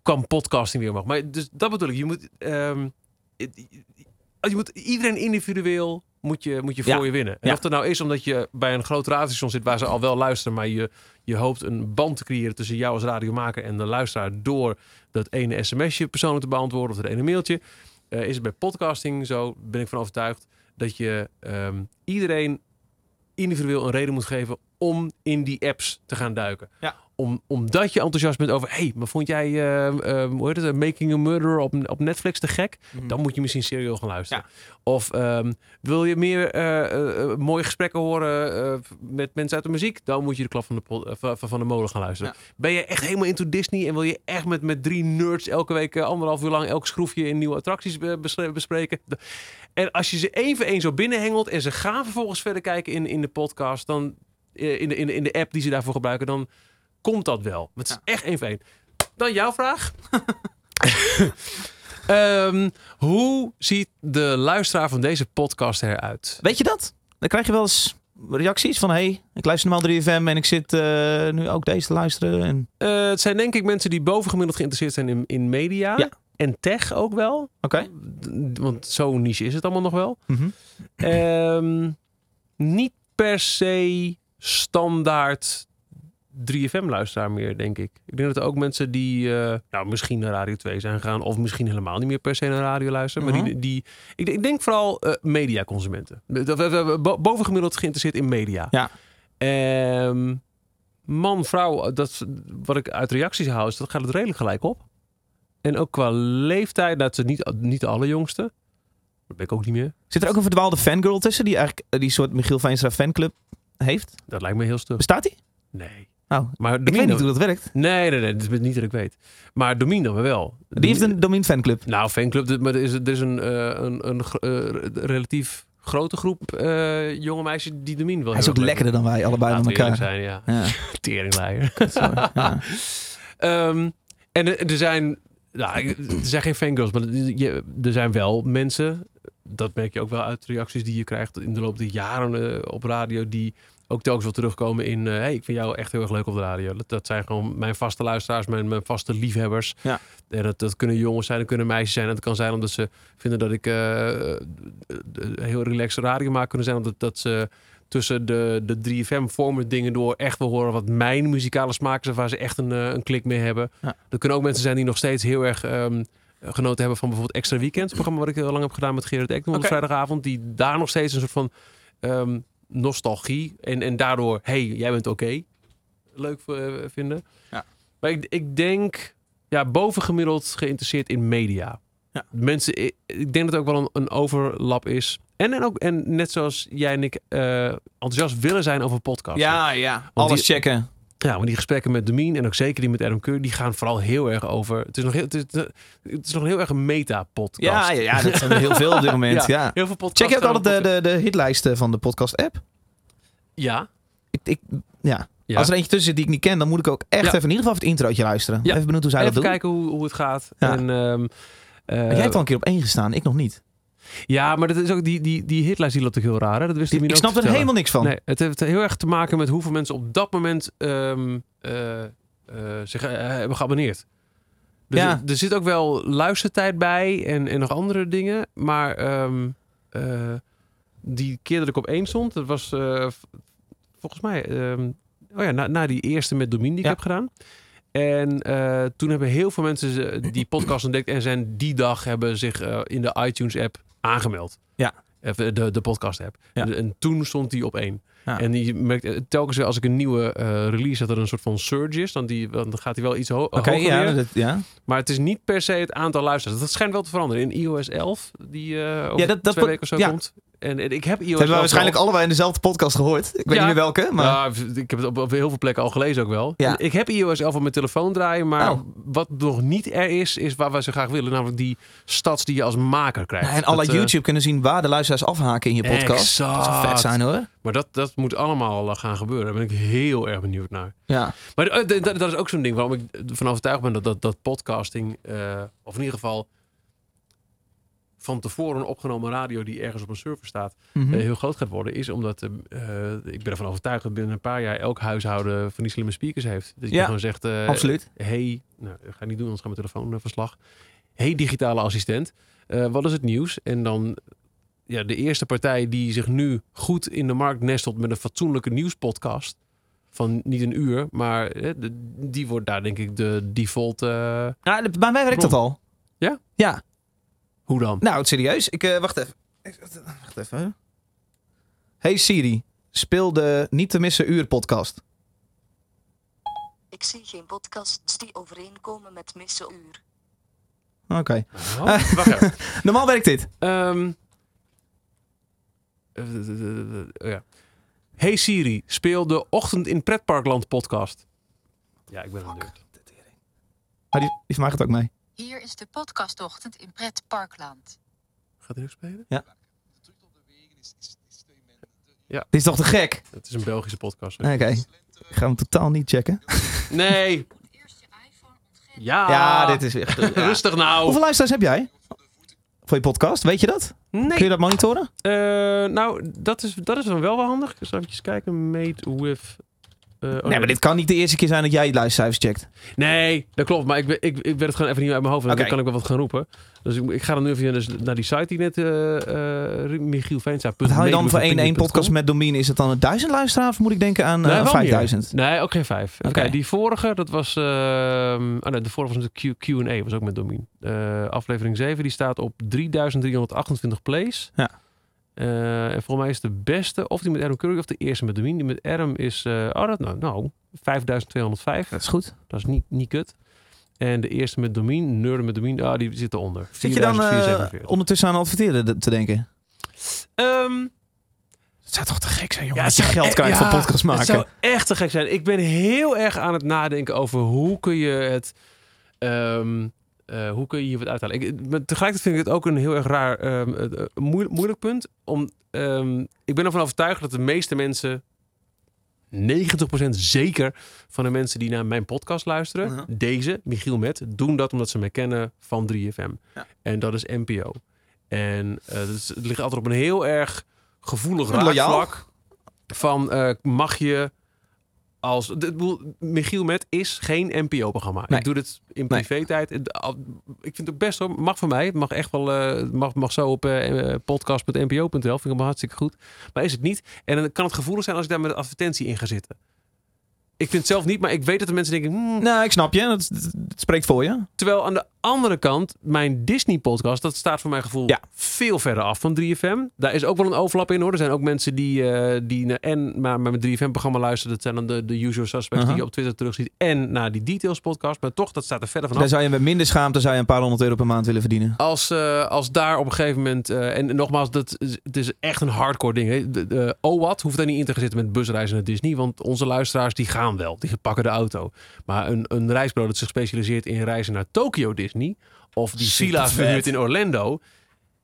kwam podcasting weer omhoog. Maar dus dat bedoel ik, je moet, ehm, je moet iedereen individueel moet je, moet je voor Ja. je winnen. En Ja. of dat nou is omdat je bij een groot radiostation zit waar ze al wel luisteren, maar je, je hoopt een band te creëren tussen jou als radiomaker en de luisteraar door dat ene sms'je persoonlijk te beantwoorden of dat ene mailtje. Eh, is het bij podcasting zo, ben ik van overtuigd, dat je ehm, iedereen individueel een reden moet geven om in die apps te gaan duiken. Ja. Om, omdat je enthousiast bent over, hey, maar vond jij, ehm, ehm, hoe heet het, Making a Murder op, op Netflix te gek? Dan moet je misschien serieus gaan luisteren. Of ehm, wil je meer eh, eh, eh, mooie gesprekken horen eh, met mensen uit de muziek? Dan moet je de klap van de, eh, van, de molen gaan luisteren. Ben je echt helemaal into Disney en wil je echt met, met drie nerds elke week eh, anderhalf uur lang elk schroefje in nieuwe attracties bespreken? En als je ze één voor één zo binnenhengelt en ze gaan vervolgens verder kijken in, in de podcast, dan eh, in de, in, de, in de app die ze daarvoor gebruiken, dan komt dat wel. Het is echt één voor één. Dan jouw vraag. Ehm, hoe ziet de luisteraar van deze podcast eruit? Weet je dat? Dan krijg je wel eens reacties van... hey, ik luister normaal 3FM en ik zit eh, nu ook deze te luisteren. En... Eh, het zijn denk ik mensen die bovengemiddeld geïnteresseerd zijn in, in media. Ja. En tech ook wel. Oké. Want zo'n niche is het allemaal nog wel. Mhm. Ehm, niet per se standaard 3FM-luisteraar meer, denk ik. Ik denk dat er ook mensen die eh, nou, misschien naar Radio 2 zijn gegaan... of misschien helemaal niet meer per se naar radio luisteren. Maar die, die, ik, denk- ik denk vooral eh mediaconsumenten. Bovengemiddeld geïnteresseerd in media. Ja. Ehm, man, vrouw, dat, wat ik uit reacties haal... is dat gaat het redelijk gelijk op. En ook qua leeftijd, dat is niet, niet de allerjongste. Dat ben ik ook niet meer. Zit er ook een verdwaalde fangirl tussen die eigenlijk eh, die soort Michiel Veenstra fanclub heeft? Dat lijkt me heel stug. Bestaat die? Nee. Oh, Maar ik weet niet hoe dat werkt. Nee, nee, nee. Dat is niet dat ik weet. Maar Domien dan wel. Die heeft een domain fanclub. Nou, fanclub. Maar er is, er is een, eh, een, een, eh, relatief grote groep eh, jonge meisjes die Domien wel Hij is ook lekkerder dan wij, allebei we elkaar. zijn, ja. Ja, Teringleier. sorry. ja. Ehm, en er, zijn... Nou, er zijn geen fangirls, maar er zijn wel mensen... Dat merk je ook wel uit reacties die je krijgt in de loop der jaren eh, op radio... die ook telkens wel terugkomen in... eh, hey, ik vind jou echt heel erg leuk op de radio. Dat, dat zijn gewoon mijn vaste luisteraars, mijn, mijn vaste liefhebbers. Ja. En dat, dat kunnen jongens zijn, dat kunnen meisjes zijn. En het kan zijn omdat ze vinden dat ik eh, heel relaxed radio maak. Kunnen zijn omdat dat ze tussen de, de 3FM-vormen dingen door echt wil horen wat mijn muzikale smaak is. Waar ze echt een, een klik mee hebben. Ja. Er kunnen ook mensen zijn die nog steeds heel erg ehm, genoten hebben van bijvoorbeeld Extra Weekend. Het programma wat ik heel lang heb gedaan met Gerard Ekdom op vrijdagavond. Die daar nog steeds een soort van ehm, nostalgie en, en daardoor, hey, jij bent oké, leuk eh, vinden. Ja. Maar ik, ik denk, ja, bovengemiddeld geïnteresseerd in media. Ja. Mensen, ik, ik denk dat het ook wel een, een overlap is. En, en, ook, en net zoals jij en ik eh, enthousiast willen zijn over podcasts. ja, ja. Want Alles die- checken. Ja, maar die gesprekken met Domien en ook zeker die met Adam Keur, die gaan vooral heel erg over. Het is nog heel, het is, het is nog heel erg een meta-podcast. Ja, ja, ja, dat zijn er heel veel op dit moment. Ja, ja. Heel veel podcasts. Check je ook altijd de, de, de hitlijsten van de podcast-app? Ja. Ik, ik, ja. ja. Als er eentje tussen zit die ik niet ken, dan moet ik ook echt Ja. even in ieder geval even het introotje luisteren. Ja. Even benieuwd hoe zij Even dat doen. kijken hoe, hoe het gaat. En, Eh, Maar jij hebt al een keer op één gestaan, ik nog niet. Ja, maar dat is ook die, die, die hitlijst die loopt ook heel raar. Hè? Dat wist Ik, Emine ook snap er helemaal niks van. Nee, het heeft heel erg te maken met hoeveel mensen op dat moment ehm, eh, eh, zich eh, hebben geabonneerd. Dus Ja. er, er zit ook wel luistertijd bij en, en nog andere dingen. Maar ehm, eh, die keer dat ik op één stond, dat was volgens mij ehm, oh ja, na, na die eerste met Domien die ik heb gedaan. En toen hebben heel veel mensen die podcast ontdekt en zijn die dag hebben zich in de iTunes app aangemeld. Ja. Even de, de podcast app. Ja. En, en toen stond die op één. Ja. En die merkt eh, telkens weer als ik een nieuwe eh, release dat er een soort van surge is, dan, die, dan gaat hij wel iets ho Oké, hoger ja, weer. dat, ja. Maar het is niet per se het aantal luisteraars. Dat schijnt wel te veranderen. In iOS 11, die eh over Ja, dat- dat twee weken of zo komt. En, en ik heb iOS hebben we 11 waarschijnlijk wel- allebei in dezelfde podcast gehoord. Ik weet Ja. niet meer welke, maar... Ja, ik heb het op, op heel veel plekken al gelezen ook wel. Ja. Ik heb iOS 11 op mijn telefoon draaien, maar Oh. wat nog niet er is, is waar we zo graag willen. Namelijk die stads die je als maker krijgt. en alle eh, YouTube kunnen zien waar de luisteraars afhaken in je podcast. Dat zou Exact. vet zijn hoor. Maar dat, dat moet allemaal eh, gaan gebeuren. Daar ben ik heel erg benieuwd naar. Ja. Maar eh, dat, dat is ook zo'n ding waarom ik ervan overtuigd ben dat, dat, dat podcasting, of in ieder geval van tevoren opgenomen radio die ergens op een server staat, Mhm. eh, heel groot gaat worden, is omdat eh, eh, ik ben ervan overtuigd dat binnen een paar jaar elk huishouden van die slimme speakers heeft. Dat je Ja, gewoon zegt, eh, Absoluut. hey, nou, ga niet doen, anders gaat mijn telefoon verslag. Hey digitale assistent, wat is het nieuws? En dan ja, de eerste partij die zich nu goed in de markt nestelt met een fatsoenlijke nieuwspodcast van niet een uur, maar die wordt daar denk ik de default. Ja, bij mij werkt dat al. Ja? Ja. Hoe dan? Nou, het serieus. Ik, eh, wacht even. Wacht even. Hey Siri, speel de Niet te missen uur podcast. Ik zie geen podcasts die overeenkomen met missenuur. Oké. Oh, wacht even. Normaal werkt dit. Ehm, eh, eh, eh, eh, oh ja. Hey Siri, speel de Ochtend in Pretparkland podcast. Ja, ik ben een nerd. Maar die, die mij gaat ook mee. Hier is de podcastochtend in Pret Parkland. Gaat hij ook spelen? Dit is toch te gek? Het is een Belgische podcast. Oké. Ik ga hem totaal niet checken. Nee. Ja. Ja, dit is weer... Rustig nou. Hoeveel luisteraars heb jij? Voor je podcast, weet je dat? Kun je Nee. dat monitoren? Eh, nou, dat is, dat is dan wel wel handig. Ik zal even kijken. Made with... eh, oh nee, maar dit kan niet de eerste keer zijn dat jij luistercijfers checkt. Nee, dat klopt. Maar ik, ik, ik weet het gewoon even niet uit mijn hoofd. En Oké. Dan kan ik wel wat gaan roepen. Dus ik, ik ga dan nu even dus naar die site die net uh, uh, Michiel. Wat haal je dan voor één, één podcast met Domine? Is het dan een duizend luisteraars? Of moet ik denken aan nee, uh, wel 5000? meer. Nee, ook geen vijf. Oké, die vorige, dat was... Uh, oh nee, de vorige was natuurlijk Q- Q&A, was ook met Domine. Uh, aflevering 7, die staat op 3328 plays. Ja. Uh, en volgens mij is de beste, of die met Adam Curry of de eerste met Domine. Die met Adam is, uh, oh dat nou, nou 5205. Dat is goed. Dat is niet, niet kut. En de eerste met Domine, Nerden met Domine, ah, die zit eronder. Zit je dan uh, 4447. ondertussen aan adverteren te denken? Um, het zou toch te gek zijn, jongen, Ja, dat je geld krijgt ja, voor podcast maken. Het zou echt te gek zijn. Ik ben heel erg aan het nadenken over hoe kun je het... Um, uh, hoe kun je hier wat uithalen? Ik, tegelijkertijd vind ik het ook een heel erg raar, um, uh, moeilijk, moeilijk punt. Om, um, ik ben ervan overtuigd dat de meeste mensen, 90% zeker van de mensen die naar mijn podcast luisteren, Uh-huh. uh -huh. deze, Michiel Met, doen dat omdat ze mij kennen van 3FM. Ja. En dat is NPO. En uh, het, ligt altijd op een heel erg gevoelig raakvlak van mag je als de, Michiel Met is geen NPO-programma. Nee. Ik doe dit in privé-tijd. Ik vind het best hoor. Mag voor mij. Het mag echt wel. Uh, mag, mag zo op uh, podcast.npo.nl. Vind ik hem hartstikke goed. Maar is het niet. En dan kan het gevoelig zijn als ik daar met een advertentie in ga zitten. Ik vind het zelf niet, maar ik weet dat de mensen denken. Hmm. Nou, ik snap je. Dat, dat, spreekt voor je. Terwijl aan de andere kant, mijn Disney-podcast, dat staat voor mijn gevoel ja. veel verder af van 3FM. Daar is ook wel een overlap in hoor. Er zijn ook mensen die, uh, die naar en maar met 3FM-programma luisteren. Dat zijn dan de, de usual suspects uh -huh. die je op Twitter terugziet. En naar die Details-podcast. Maar toch, dat staat er verder vanaf. Daar zou je met minder schaamte zou je een paar honderd euro per maand willen verdienen. Als, uh, als daar op een gegeven moment... Uh, en nogmaals, dat, het is echt een hardcore ding. Hè. De, de, OWAT hoeft daar niet in te gaan zitten met busreizen naar Disney. Want onze luisteraars die gaan wel. Die pakken de auto. Maar een, een reisbureau dat zich specialiseert in reizen naar Tokyo Disney... of die villa's verhuurt in Orlando...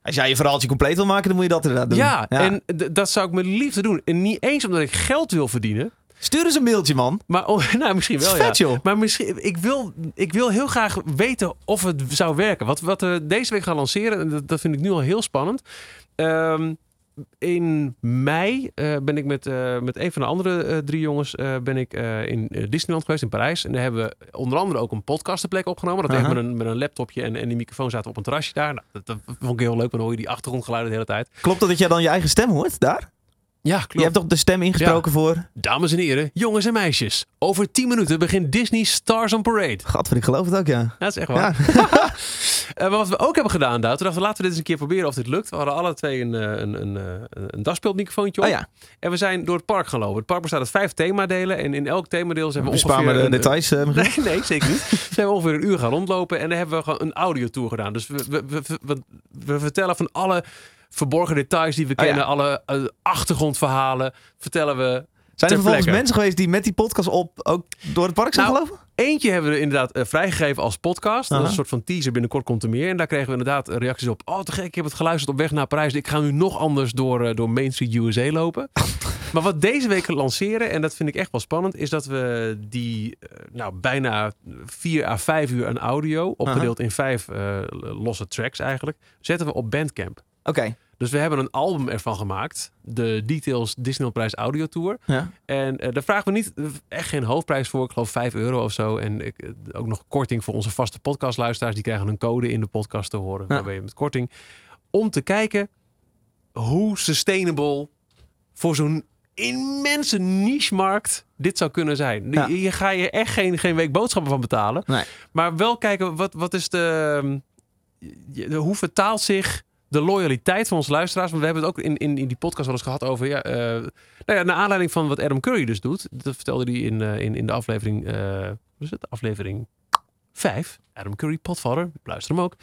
Als jij je verhaaltje compleet wil maken, dan moet je dat inderdaad doen. Ja, ja. en dat zou ik met liefde doen. En niet eens omdat ik geld wil verdienen... Stuur eens een mailtje, man. Maar oh, nou, misschien wel, ja. Vet, joh. Maar misschien, ik wil, ik wil heel graag weten of het zou werken. Wat, wat we deze week gaan lanceren, en dat, dat vind ik nu al heel spannend. Ehm, in mei eh, ben ik met, eh, met een van de andere eh, drie jongens ben ik, in Disneyland geweest in Parijs. En daar hebben we onder andere ook een podcastenplek opgenomen. Dat Aha. uh met, een, met een laptopje en, en die microfoon zaten op een terrasje daar. Nou, dat, dat vond ik heel leuk, want dan hoor je die achtergrondgeluiden de hele tijd. Klopt het dat jij dan je eigen stem hoort daar? Ja, klopt. Je hebt toch de stem ingesproken voor... Dames en heren, jongens en meisjes. Over 10 minuten begint Disney Stars on Parade. Gadver, ik geloof het ook, ja. Dat is echt waar. Ja. Eh, maar wat we ook hebben gedaan, Douwe, toen dachten we laten we dit eens een keer proberen of dit lukt. We hadden alle twee een, eh, een, een, eh, een daspeelmicrofoontje op. Oh ja, En we zijn door het park gaan lopen. Het park bestaat uit vijf themadelen. En in elk themadeel zijn we bespaar ongeveer... de een- details. Michiel. Nee, nee, zeker niet. zijn we ongeveer een uur gaan rondlopen. En dan hebben we gewoon een audiotour gedaan. Dus we, we, we, we, we vertellen van alle verborgen details die we Oh ja. kennen. Alle eh, achtergrondverhalen vertellen we Zijn er vervolgens mensen geweest die met die podcast op ook door het park zijn Nou, gelopen? Eentje hebben we inderdaad eh, vrijgegeven als podcast. Dat is een soort van teaser. Binnenkort komt er meer. En daar kregen we inderdaad eh, reacties op. Oh, te gek. Ik heb het geluisterd op weg naar Parijs. Ik ga nu nog anders door, door Main Street USA lopen. maar wat deze week lanceren, en dat vind ik echt wel spannend, is dat we die nou, bijna vier à vijf uur aan audio, opgedeeld in vijf losse tracks eigenlijk, zetten we op Bandcamp. Oké. Dus we hebben een album ervan gemaakt. De Details Disneyland Prijs Audio Tour. Ja. En eh, daar vragen we niet echt geen hoofdprijs voor. Ik geloof 5 euro of zo. En ik, eh, ook nog korting voor onze vaste podcastluisteraars. Die krijgen een code in de podcast te horen. Ja. Waarbij je met korting. Om te kijken hoe sustainable voor zo'n immense niche-markt dit zou kunnen zijn. Ja. Je, je ga je echt geen, geen week boodschappen van betalen. Nee. Maar wel kijken, wat, wat is de, ehm, de- Hoe vertaalt zich de loyaliteit van onze luisteraars? Want we hebben het ook in, in, in die podcast wel eens gehad over... Ja, eh, nou ja, naar aanleiding van wat Adam Curry dus doet. Dat vertelde hij in, eh, in, in de aflevering... eh wat is het? Aflevering 5. Adam Curry, potvader. Luister hem ook.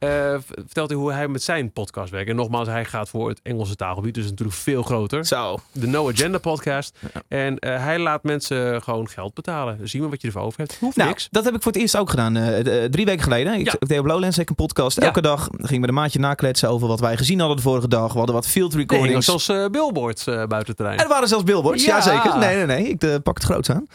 V- vertelt hij hoe hij met zijn podcast werkt. En nogmaals, hij gaat voor het Engelse taalgebied. Dus natuurlijk veel groter Zo. de No Agenda podcast. En eh, hij laat mensen gewoon geld betalen. Zie maar wat je ervoor over hebt. Hoeft Nou, niks. dat heb ik voor het eerst ook gedaan. eh, drie weken geleden. Ik, Ja. ik deed op Lowlands ik een podcast. Ja. Elke dag ging ik met een maatje nakletsen over wat wij gezien hadden de vorige dag. We hadden wat field Nee, recordings. zoals eh, billboards buiten het terrein. En er waren zelfs billboards, Ja. ja. zeker. Nee, nee, nee. Ik pak het groots aan.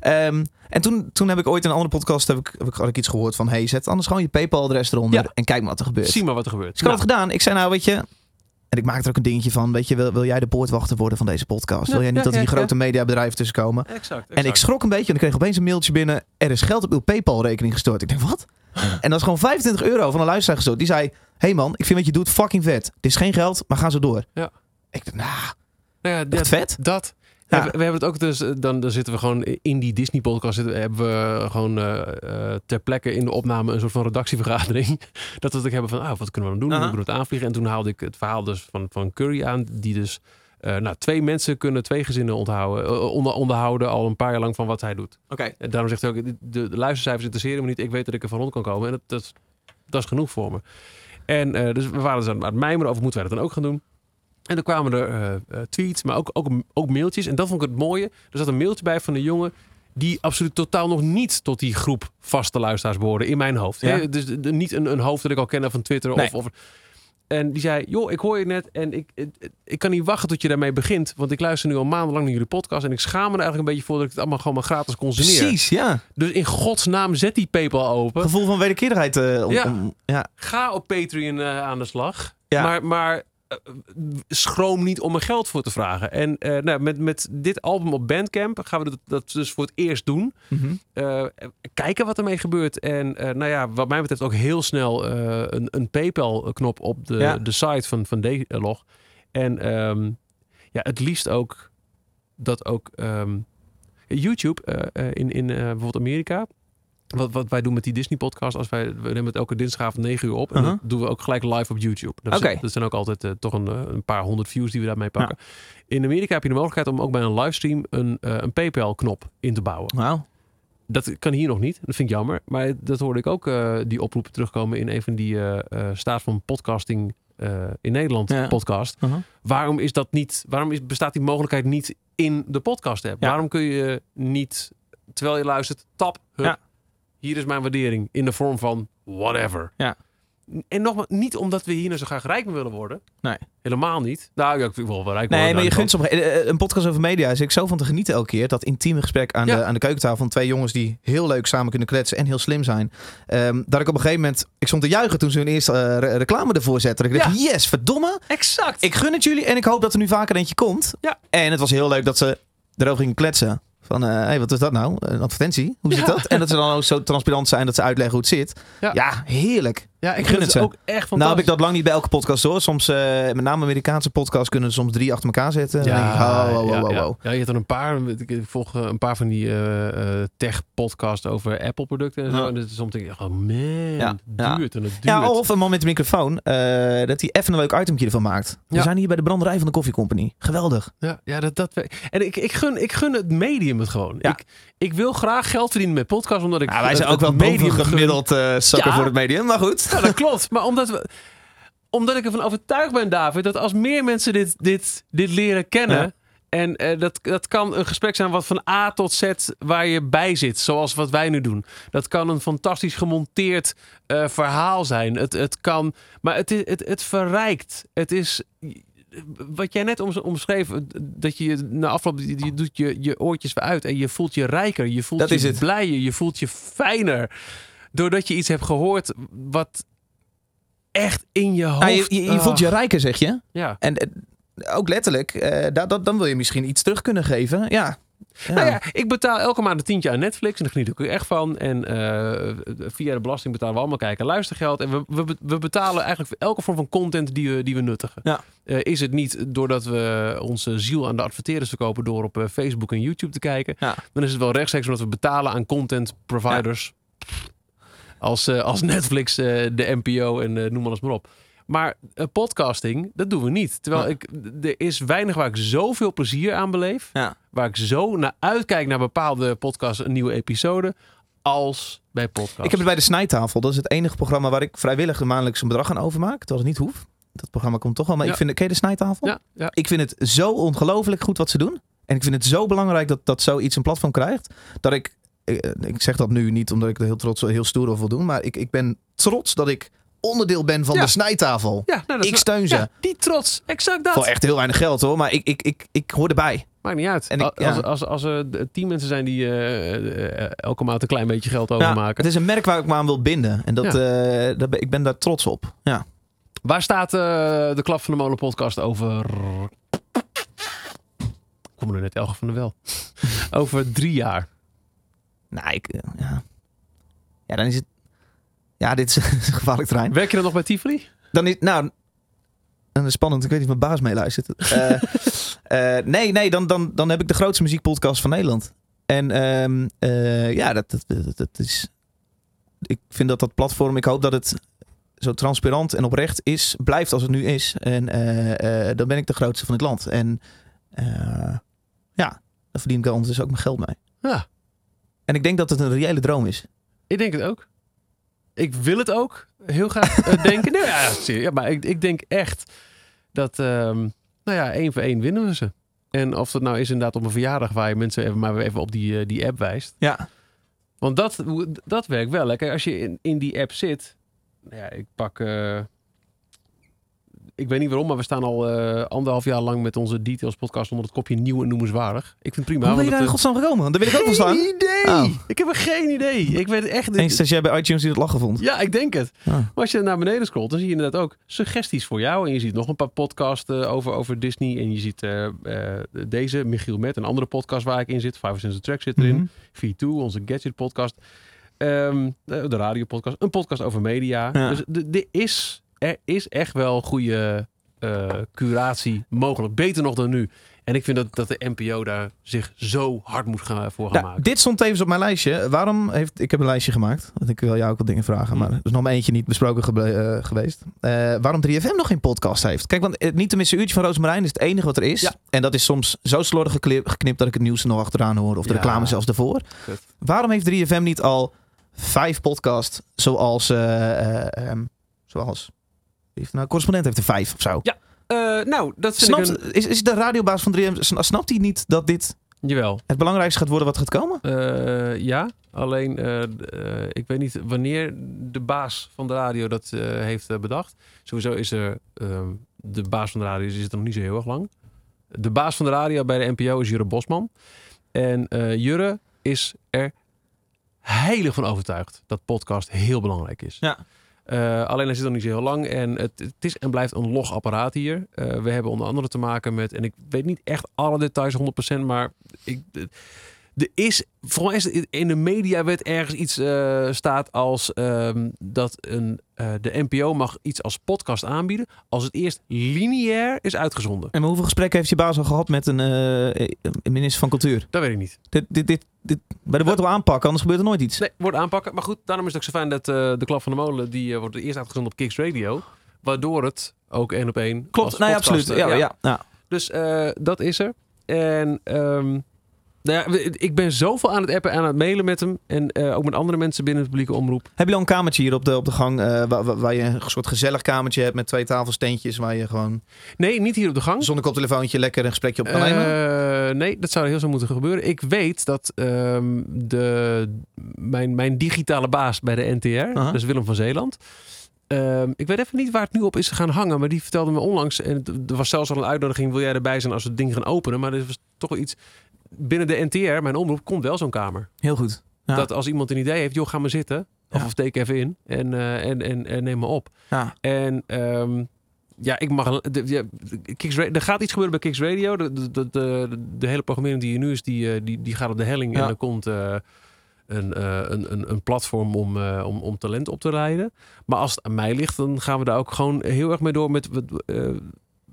Ehm, en toen, toen heb ik ooit in een andere podcast heb ik, heb ik, had ik iets gehoord van... hey, zet anders gewoon je PayPal-adres eronder Ja. en kijk maar wat er gebeurt. Zie maar wat er gebeurt. Dus ik had het gedaan. Ik zei nou, weet je... En ik maakte er ook een dingetje van. Weet je, wil, wil jij de poortwachter worden van deze podcast? Wil jij niet ja, dat hier ja, grote mediabedrijven tussenkomen? exact, exact. En ik schrok een beetje en ik kreeg opeens een mailtje binnen. Er is geld op uw PayPal-rekening gestort. Ik denk, wat? En dat is gewoon 25 euro van een luisteraar gestort. Die zei, hey man, ik vind wat je doet fucking vet. Het is geen geld, maar ga zo door. Ja. Ik dacht, nou, Nou ja, dat, vet. dat. Ja. We, we hebben het ook dus, eh, dan, dan zitten we gewoon in die Disney podcast, zitten, hebben we gewoon eh, eh, ter plekke in de opname een soort van redactievergadering. Dat we het ook hebben van, ah, wat kunnen we dan doen? Hoe kunnen we het aanvliegen? En toen haalde ik het verhaal dus van, van Curry aan, die dus, nou, twee mensen kunnen twee gezinnen onthouden, onder, onderhouden al een paar jaar lang van wat hij doet. Oké. En daarom zegt hij ook, de, de luistercijfers interesseren me niet. Ik weet dat ik er van rond kan komen. En dat, dat, is- dat is genoeg voor me. En dus we waren dus aan het mijmeren over moeten wij dat dan ook gaan doen. En dan kwamen er eh, eh, tweets, maar ook, ook, ook mailtjes. En dat vond ik het mooie. Er zat een mailtje bij van een jongen die absoluut totaal nog niet tot die groep vaste luisteraars behoorde in mijn hoofd. Ja. Dus de- niet een, een hoofd dat ik al kende van Twitter Nee. of, of en die zei, joh, ik hoor je net en ik, ik, ik kan niet wachten tot je daarmee begint. Want ik luister nu al maandenlang naar jullie podcast. En ik schaam me er eigenlijk een beetje voor dat ik het allemaal gewoon maar gratis consumeer. Precies, ja. Dus in godsnaam zet die PayPal open. Gevoel van wederkerigheid. eh, om, Ja. om- ja. Ga op Patreon eh, aan de slag. Ja. Maar, maar eh, schroom niet om er geld voor te vragen. En eh, nou, met, met dit album op Bandcamp gaan we dat, dat dus voor het eerst doen. Mhm. Eh, kijken wat ermee gebeurt. En eh, nou ja, wat mij betreft ook heel snel eh, een, een PayPal-knop op de, Ja. de site van, van D-Log. En ehm, ja, het liefst ook dat ook ehm, YouTube eh, eh, in, in eh, bijvoorbeeld Amerika. Wat, wat wij doen met die Disney-podcast, als wij we nemen het elke dinsdagavond 9 uur op. En Uh-huh. dat doen we ook gelijk live op YouTube. Dat, zijn, dat zijn ook altijd eh, toch een, eh, een paar honderd views die we daarmee pakken. In Amerika heb je de mogelijkheid om ook bij een livestream een, eh, een PayPal-knop in te bouwen. Wauw. Dat kan hier nog niet. Dat vind ik jammer. Maar dat hoorde ik ook, die oproepen terugkomen in een van die eh, staat van podcasting in Nederland Ja. podcast. Uh-huh. Waarom is dat niet? Waarom is, bestaat die mogelijkheid niet in de podcast app? Ja. Waarom kun je niet, terwijl je luistert, tap, hup, Ja. Hier is mijn waardering in de vorm van whatever. Ja. En nogmaals, niet omdat we hier nou zo graag rijk mee willen worden. Nee. Helemaal niet. Nou, ja, ik wil wel rijk worden. Nee, maar je nou, gunt sommige... eh, eh, Een podcast over media is ik zo van te genieten elke keer. Dat intieme gesprek aan, Ja. de, aan de keukentafel van twee jongens die heel leuk samen kunnen kletsen en heel slim zijn. Ehm, dat ik op een gegeven moment... Ik stond te juichen toen ze hun eerste eh, re- reclame ervoor zetten. Ik dacht, yes, verdomme. Exact. Ik gun het jullie en ik hoop dat er nu vaker eentje komt. Ja. En het was heel leuk dat ze erover gingen kletsen. Van, hé, hey, wat is dat nou? Een advertentie? Hoe zit Ja. dat? En dat ze dan ook zo transparant zijn dat ze uitleggen hoe het zit. Ja. Ja, heerlijk. Ja, ik gun vind het ook echt fantastisch. Nou heb ik dat lang niet bij elke podcast hoor. Soms, eh, met name Amerikaanse podcasts, kunnen er soms drie achter elkaar zetten. Denk ik, oh, oh, oh, ja, oh, ja. Ja, je hebt er een paar. Ik volg eh, een paar van die eh, tech-podcasts over Apple-producten en zo. Ja. En dat is soms denk ik, oh man, Ja, het ja. duurt en het duurt. Ja, of een man met een microfoon, dat hij even een leuk itemje ervan maakt. We Ja. zijn hier bij de branderij van de Coffee Company. Geweldig. Ja, ja dat, dat, en ik, ik, gun, ik gun het medium het gewoon. Ja. Ik, ik wil graag geld verdienen met podcasts, omdat ik Ja, wij het- zijn ook wel medium gemiddeld eh sukker Ja. voor het medium, maar goed. Ja, dat klopt. Maar omdat, we, omdat ik ervan overtuigd ben, David, dat als meer mensen dit, dit, dit leren kennen. Ja. En eh, dat, dat kan een gesprek zijn wat van A tot Z waar je bij zit, zoals wat wij nu doen. Dat kan een fantastisch gemonteerd eh, verhaal zijn. Het, het kan, maar het, is, het, het verrijkt. Het is wat jij net om, omschreef, dat je na afloop je, je doet je, je oortjes weer uit en je voelt je rijker, je voelt Dat je is het. blijer, je voelt je fijner. Doordat je iets hebt gehoord wat echt in je hoofd... Nou, je, je, je voelt je rijker, zeg je. Ja. En eh, ook letterlijk, eh, dat, dat, dan wil je misschien iets terug kunnen geven. Ja. Ja. Nou ja, ik betaal elke maand een tientje aan Netflix en daar geniet ik ook echt van. En eh, via de belasting betalen we allemaal kijken en luistergeld. En we, we, we betalen eigenlijk voor elke vorm van content die we, die we nuttigen. Ja. Eh, is het niet doordat we onze ziel aan de adverteerders verkopen door op eh, Facebook en YouTube te kijken. Ja. Dan is het wel rechtstreeks omdat we betalen aan content providers. Als, als Netflix, de NPO en noem alles maar op. Maar eh, podcasting, dat doen we niet. Terwijl Ja. ik, er is weinig waar ik zoveel plezier aan beleef Ja. waar ik zo naar uitkijk naar bepaalde podcasts, een nieuwe episode, als bij podcasts. Ik heb het bij de Snijtafel. Dat is het enige programma waar ik vrijwillig maandelijks een bedrag aan overmaak. Terwijl het niet hoeft. Dat programma komt toch wel. Maar Ja. ik vind, ken je de Snijtafel? Ik vind het zo ongelooflijk goed wat ze doen. En ik vind het zo belangrijk dat, dat zoiets een platform krijgt. Dat ik, ik, ik zeg dat nu niet omdat ik er heel trots, heel stoer over wil doen. Maar ik, ik ben trots dat ik onderdeel ben van Ja. de Snijtafel. Ja, nou, dat Ik steun ze. Ja, die trots, exact dat. Voor echt heel weinig geld hoor. Maar ik, ik, ik, ik hoor erbij. Maakt niet uit. En ik- als, ja. als, als, als er de- tien mensen zijn die eh, eh, elke maand een klein beetje geld Ja, overmaken. het is een merk waar ik me aan wil binden. En dat, Ja. eh, dat ben, ik ben daar trots op. Ja. Waar staat eh, de Klap van de Molen podcast over... Ik kom er net Elge van de Wel. over drie jaar. Nou, ik, ja. ja, dan is het... Ja, dit is een gevaarlijk terrein. Werk je dan nog bij Tivoli? Dan is, nou, en dat is spannend. Ik weet niet of mijn baas meeluistert. Eh eh, nee, nee, dan, dan, dan heb ik de grootste muziekpodcast van Nederland. En ehm, eh, ja, dat, dat, dat, dat is... Ik vind dat dat platform, ik hoop dat het zo transparant en oprecht is, blijft als het nu is. En dan ben ik de grootste van het land. En ja, daar verdien ik ondertussen ook mijn geld mee. Ja, En ik denk dat het een reële droom is. ik denk het ook. Ik wil het ook heel graag eh, denken. Nou ja, ja, maar ik, ik denk echt dat, ehm, nou ja, één voor één winnen we ze. En of dat nou is inderdaad op een verjaardag waar je mensen even, maar even op die, eh, die app wijst. Ja, Want dat, dat werkt wel. hè. Kijk, als je in, in die app zit. Nou ja, ik pak. eh, ik weet niet waarom, maar we staan al eh, anderhalf jaar lang met onze details podcast onder het kopje nieuw en noemenswaardig. Ik vind het prima. hoe ben je daar in het, godsnaam gekomen? Daar wil ik ook wel staan. Geen idee! Oh. Ik heb er geen idee. Ik weet echt Eens dat jij bij iTunes die het lachen vond. Ja, ik denk het. Ah. Maar als je naar beneden scrolt, dan zie je inderdaad ook suggesties voor jou. En je ziet nog een paar podcasts eh, over, over Disney. En je ziet eh, eh, deze, Michiel Met, een andere podcast waar ik in zit. Five Sense Track zit erin. Mhm. V2, onze Gadget podcast. Ehm, de de radio podcast. Een podcast over media. Ja. Dus de is, er is echt wel goede eh, curatie mogelijk. Beter nog dan nu. En ik vind dat, dat de NPO daar zich zo hard moet gaan, voor gaan Ja, maken. dit stond tevens op mijn lijstje. Waarom heeft... Ik heb een lijstje gemaakt. Want ik wil jou ook wat dingen vragen. Maar er is nog maar eentje niet besproken eh, geweest. Eh, waarom 3FM nog geen podcast heeft. Kijk, want het niet tenminste uurtje van Roosmarijn is het enige wat er is. Ja. En dat is soms zo slordig geknipt dat ik het nieuws er nog achteraan hoor. Of de Ja. reclame zelfs ervoor. Kut. Waarom heeft 3FM niet al vijf podcasts zoals... eh, eh, ehm, zoals... heeft nou, correspondent heeft er vijf of zo. Ja, Eh, nou, dat vind ik een... is, is de radiobaas van 3FM... sna- Snapt hij niet dat dit Jawel. het belangrijkste gaat worden wat gaat komen? Eh, ja, alleen ik weet niet wanneer de baas van de radio dat heeft bedacht. Sowieso is er ehm, de baas van de radio is het nog niet zo heel erg lang. De baas van de radio bij de NPO is Jurre Bosman. En Jurre is er heilig van overtuigd dat podcast heel belangrijk is. Ja. Eh, alleen hij zit nog niet zo heel lang en het, het is en blijft een log apparaat hier. Eh, we hebben onder andere te maken met, en ik weet niet echt alle details 100%, maar ik, er is, volgens mij is in de mediawet ergens iets eh, staat als ehm, dat een, eh, de NPO mag iets als podcast aanbieden als het eerst lineair is uitgezonden. En hoeveel gesprekken heeft je baas al gehad met een, eh, een minister van Cultuur? Dat weet ik niet. Dit, dit, dit, dit, bij de wortel aanpakken, anders gebeurt er nooit iets. Nee, wordt aanpakken. Maar goed, daarom is het ook zo fijn dat de Klap van de Molen, die wordt eerst uitgezonden op Kicks Radio. Waardoor het ook één op één Klopt, nee, podcast, absoluut. Ja, ja. Ja, Dus dat is er. En ehm, nou ja, ik ben zoveel aan het appen en aan het mailen met hem. En eh, ook met andere mensen binnen de publieke omroep. Heb je al een kamertje hier op de, op de gang eh, waar, je een soort gezellig kamertje hebt met twee tafelsteentjes waar je gewoon Nee, niet hier op de gang. zonder koptelefoontje lekker een gesprekje op kan nemen? Eh, nee, dat zou heel zo moeten gebeuren. Ik weet dat ehm, de, mijn, mijn digitale baas bij de NTR, Aha. dus Willem van Zeeland. ehm, ik weet even niet waar het nu op is gaan hangen, maar die vertelde me onlangs. En het- er was zelfs al een uitnodiging: wil jij erbij zijn als we het ding gaan openen? Maar er was toch wel iets. Binnen de NTR, mijn omroep, komt wel zo'n kamer. Heel goed. Ja. Dat als iemand een idee heeft, joh, ga maar zitten. Of, of teken even in en, eh, en, en, en neem me op. Ja. En ehm, ja, ik mag. De, ja, Kicks er gaat iets gebeuren bij Kicks Radio. De, de, de, hele programmering die hier nu is, die, eh, die, die gaat op de helling. Ja. En er komt eh, een, een, een, een platform om, om, om talent op te leiden. Maar als het aan mij ligt, dan gaan we daar ook gewoon heel erg mee door met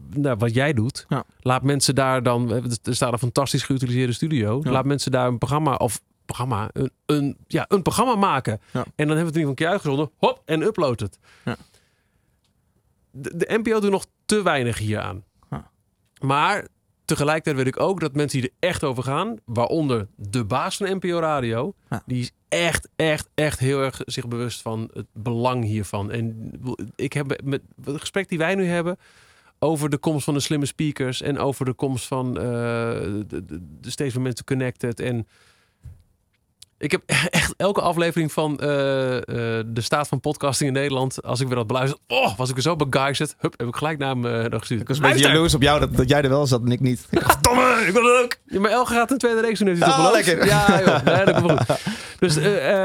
nou, wat jij doet. Ja. Laat mensen daar dan. Er staat een fantastisch geutiliseerde studio. Ja. Laat mensen daar een programma of programma, een, een, ja, een programma maken. Ja. En dan hebben we het in ieder geval een keer uitgezonden. Hop, en upload het. Ja. De, de NPO doet nog te weinig hieraan. Ja. Maar tegelijkertijd weet ik ook dat mensen die er echt over gaan, waaronder de baas van NPO Radio, Ja. die is echt, echt, echt heel erg zich bewust van het belang hiervan. En ik heb met het gesprek die wij nu hebben over de komst van de slimme speakers en over de komst van eh, de, de, de steeds meer mensen connected en ik heb echt elke aflevering van eh, eh, de staat van podcasting in Nederland, als ik weer dat beluister, oh, was ik er zo begeisterd. Hup, heb ik gelijk naar hem nog gestuurd. Ik was een beetje jaloers op jou dat, dat jij er wel zat en ik niet. Domme, ik wil het ook. Ja, maar Elge gaat een tweede reeks doen, heeft hij toch Ah, lekker. Ja, joh. Nee, dat komt wel goed. Dus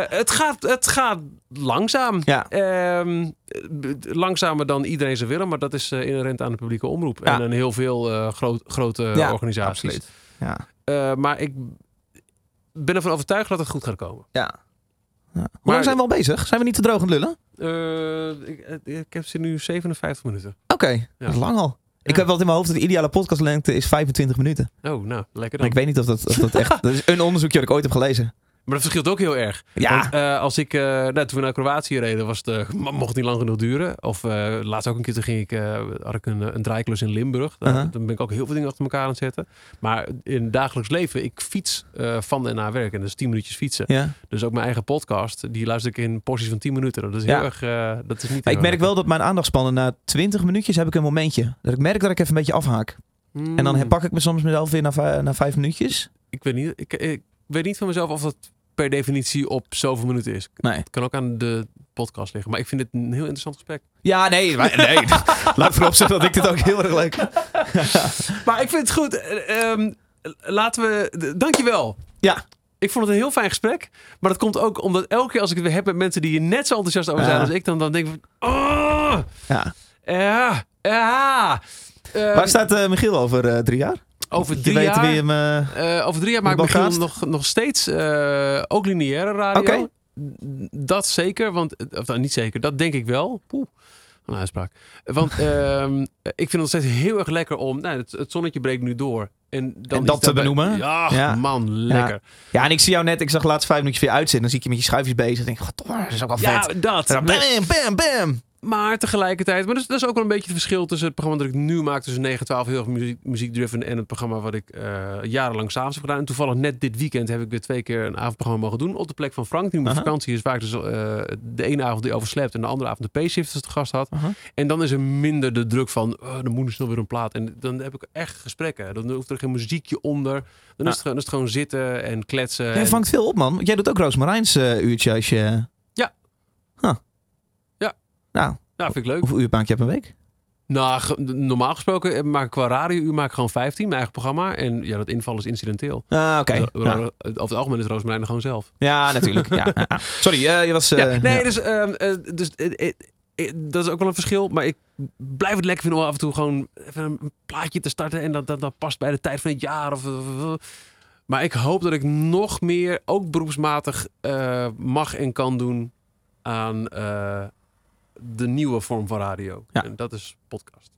het, gaat, het gaat langzaam. Ja. Ehm, eh, langzamer dan iedereen zou willen, maar dat is inherent aan de publieke omroep. Ja. En een heel veel groot, grote Ja, organisaties. Absoluut. Ja. Maar ik ben ervan overtuigd dat het goed gaat komen. ja. ja. Hoe lang zijn we al bezig? Zijn we niet te droog aan het lullen? Eh, ik, ik heb ze nu 57 minuten. Oké, dat is lang al. Ik heb wel in mijn hoofd dat de ideale podcastlengte is 25 minuten. Oh, nou, lekker Maar dan. ik weet niet of dat, of dat echt... Dat is een onderzoekje dat ik ooit heb gelezen. Maar dat verschilt ook heel erg. Ja. Want, eh, als ik, eh, nou, toen we naar Kroatië reden, was het, eh, mo- mocht het niet lang genoeg duren. Of laatst ook een keer, toen ging ik, had ik een, een draaiklus in Limburg. Uh-huh. Dan ben ik ook heel veel dingen achter elkaar aan het zetten. Maar in het dagelijks leven, ik fiets van en naar werk. En dat is 10 minuutjes fietsen. Ja. Dus ook mijn eigen podcast, die luister ik in porties van 10 minuten. Dat is Ja. heel erg, dat is niet ik merk wel dat mijn aandachtspannen na 20 minuutjes heb ik een momentje. Dat ik merk dat ik even een beetje afhaak. Mm, En dan herpak ik me soms mezelf weer na, na vijf minuutjes. ik, weet niet, ik, ik weet niet van mezelf of dat per definitie op zoveel minuten is. Nee. Het kan ook aan de podcast liggen. Maar ik vind het een heel interessant gesprek. Ja, nee. maar- nee. Laat voorop zeggen dat ik dit ook heel erg leuk Maar ik vind het goed. Eh, ehm, laten we. Dankjewel. Ja. Ik vond het een heel fijn gesprek. Maar dat komt ook omdat elke keer als ik het weer heb met mensen die hier net zo enthousiast over zijn Ja. als ik, dan, dan denk ik van. Oh, Ja. ja, ja. Eh, Waar staat eh, Michiel over eh, drie jaar? Over drie weet jaar. hem... eh, eh, over drie jaar maakt Wie Michiel Balkaast? nog, nog steeds eh, ook lineaire radio. Oké. Dat zeker, want of, nou, niet zeker, dat denk ik wel. Poeh, een uitspraak. Want ehm, ik vind het nog steeds heel erg lekker om. Nou, het, het zonnetje breekt nu door. En, dan En dat te benoemen? Ja, Ja. man, lekker. Ja, en ik zie jou net, ik zag laatst vijf minuutjes weer uitzitten. Dan zie ik je met je schuifjes bezig. Dan denk god, dat is ook wel Ja, vet. dat. En dan bam, bam, bam. Maar tegelijkertijd, maar dat is, dat is ook wel een beetje het verschil tussen het programma dat ik nu maak tussen 9 en 12, heel erg muziek, muziekdriven, en het programma wat ik eh, jarenlang s'avonds heb gedaan. En toevallig net dit weekend heb ik weer twee keer een avondprogramma mogen doen op de plek van Frank, die nu op vakantie is, waar ik dus eh, de ene avond die overslept en de andere avond de P-shifters te gast had. En dan is er minder de druk van, oh, dan moet er snel weer een plaat. En dan heb ik echt gesprekken. Dan hoeft er geen muziekje onder. Dan, is, het, gewoon- dan is het gewoon zitten en kletsen. Jij en- vangt veel op, man. Jij doet ook Roosmarijns eh, uurtje als je... Ja. Huh. Nou, Nou, vind ik leuk. hoeveel uur maak je per week? Nou, normaal gesproken eh, maak ik qua radiouur maak ik gewoon 15, mijn eigen programma. En ja, dat inval is incidenteel. Ah, oké. Ro- Ja. Ro- Over het algemeen is Roosmarijn er gewoon zelf. Ja, natuurlijk. ja. Sorry, eh, je was... eh, ja, nee, ja. dus, ehm, eh, dus eh, eh, eh, dat is ook wel een verschil. Maar ik blijf het lekker vinden om af en toe gewoon even een, een plaatje te starten. En dat, dat, dat past bij de tijd van het jaar. Of, maar ik hoop dat ik nog meer, ook beroepsmatig, eh, mag en kan doen aan eh, de nieuwe vorm van radio. Ja. En dat is podcast.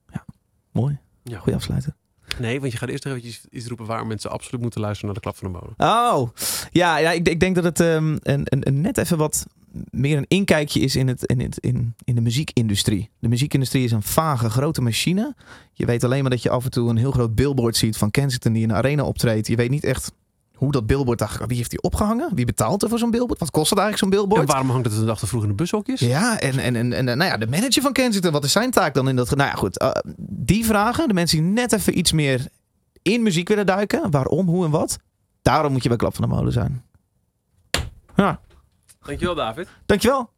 Mooi. Ja. Goeie afsluiter. Nee, want je gaat eerst nog eventjes iets roepen waar mensen absoluut moeten luisteren naar de klap van de molen. Oh, ja, ja ik, ik denk dat het ehm, een, een, een net even wat meer een inkijkje is in, het, in, het, in, in de muziekindustrie. De muziekindustrie is een vage, grote machine. Je weet alleen maar dat je af en toe een heel groot billboard ziet van Kensington die in de arena optreedt. Je weet niet echt hoe dat billboard, daar- wie heeft die opgehangen? Wie betaalt er voor zo'n billboard? Wat kost het eigenlijk zo'n En billboard? waarom hangt het de dag te vroeg in de bushokjes? Ja, en, en, en, en nou ja, de manager van Kensington, wat is zijn taak dan in dat... ge- Nou ja, goed, eh, die vragen, de mensen die net even iets meer in muziek willen duiken. Waarom, hoe en wat. Daarom moet je bij Klap van de Molen zijn. Ja, Dankjewel, David. dankjewel.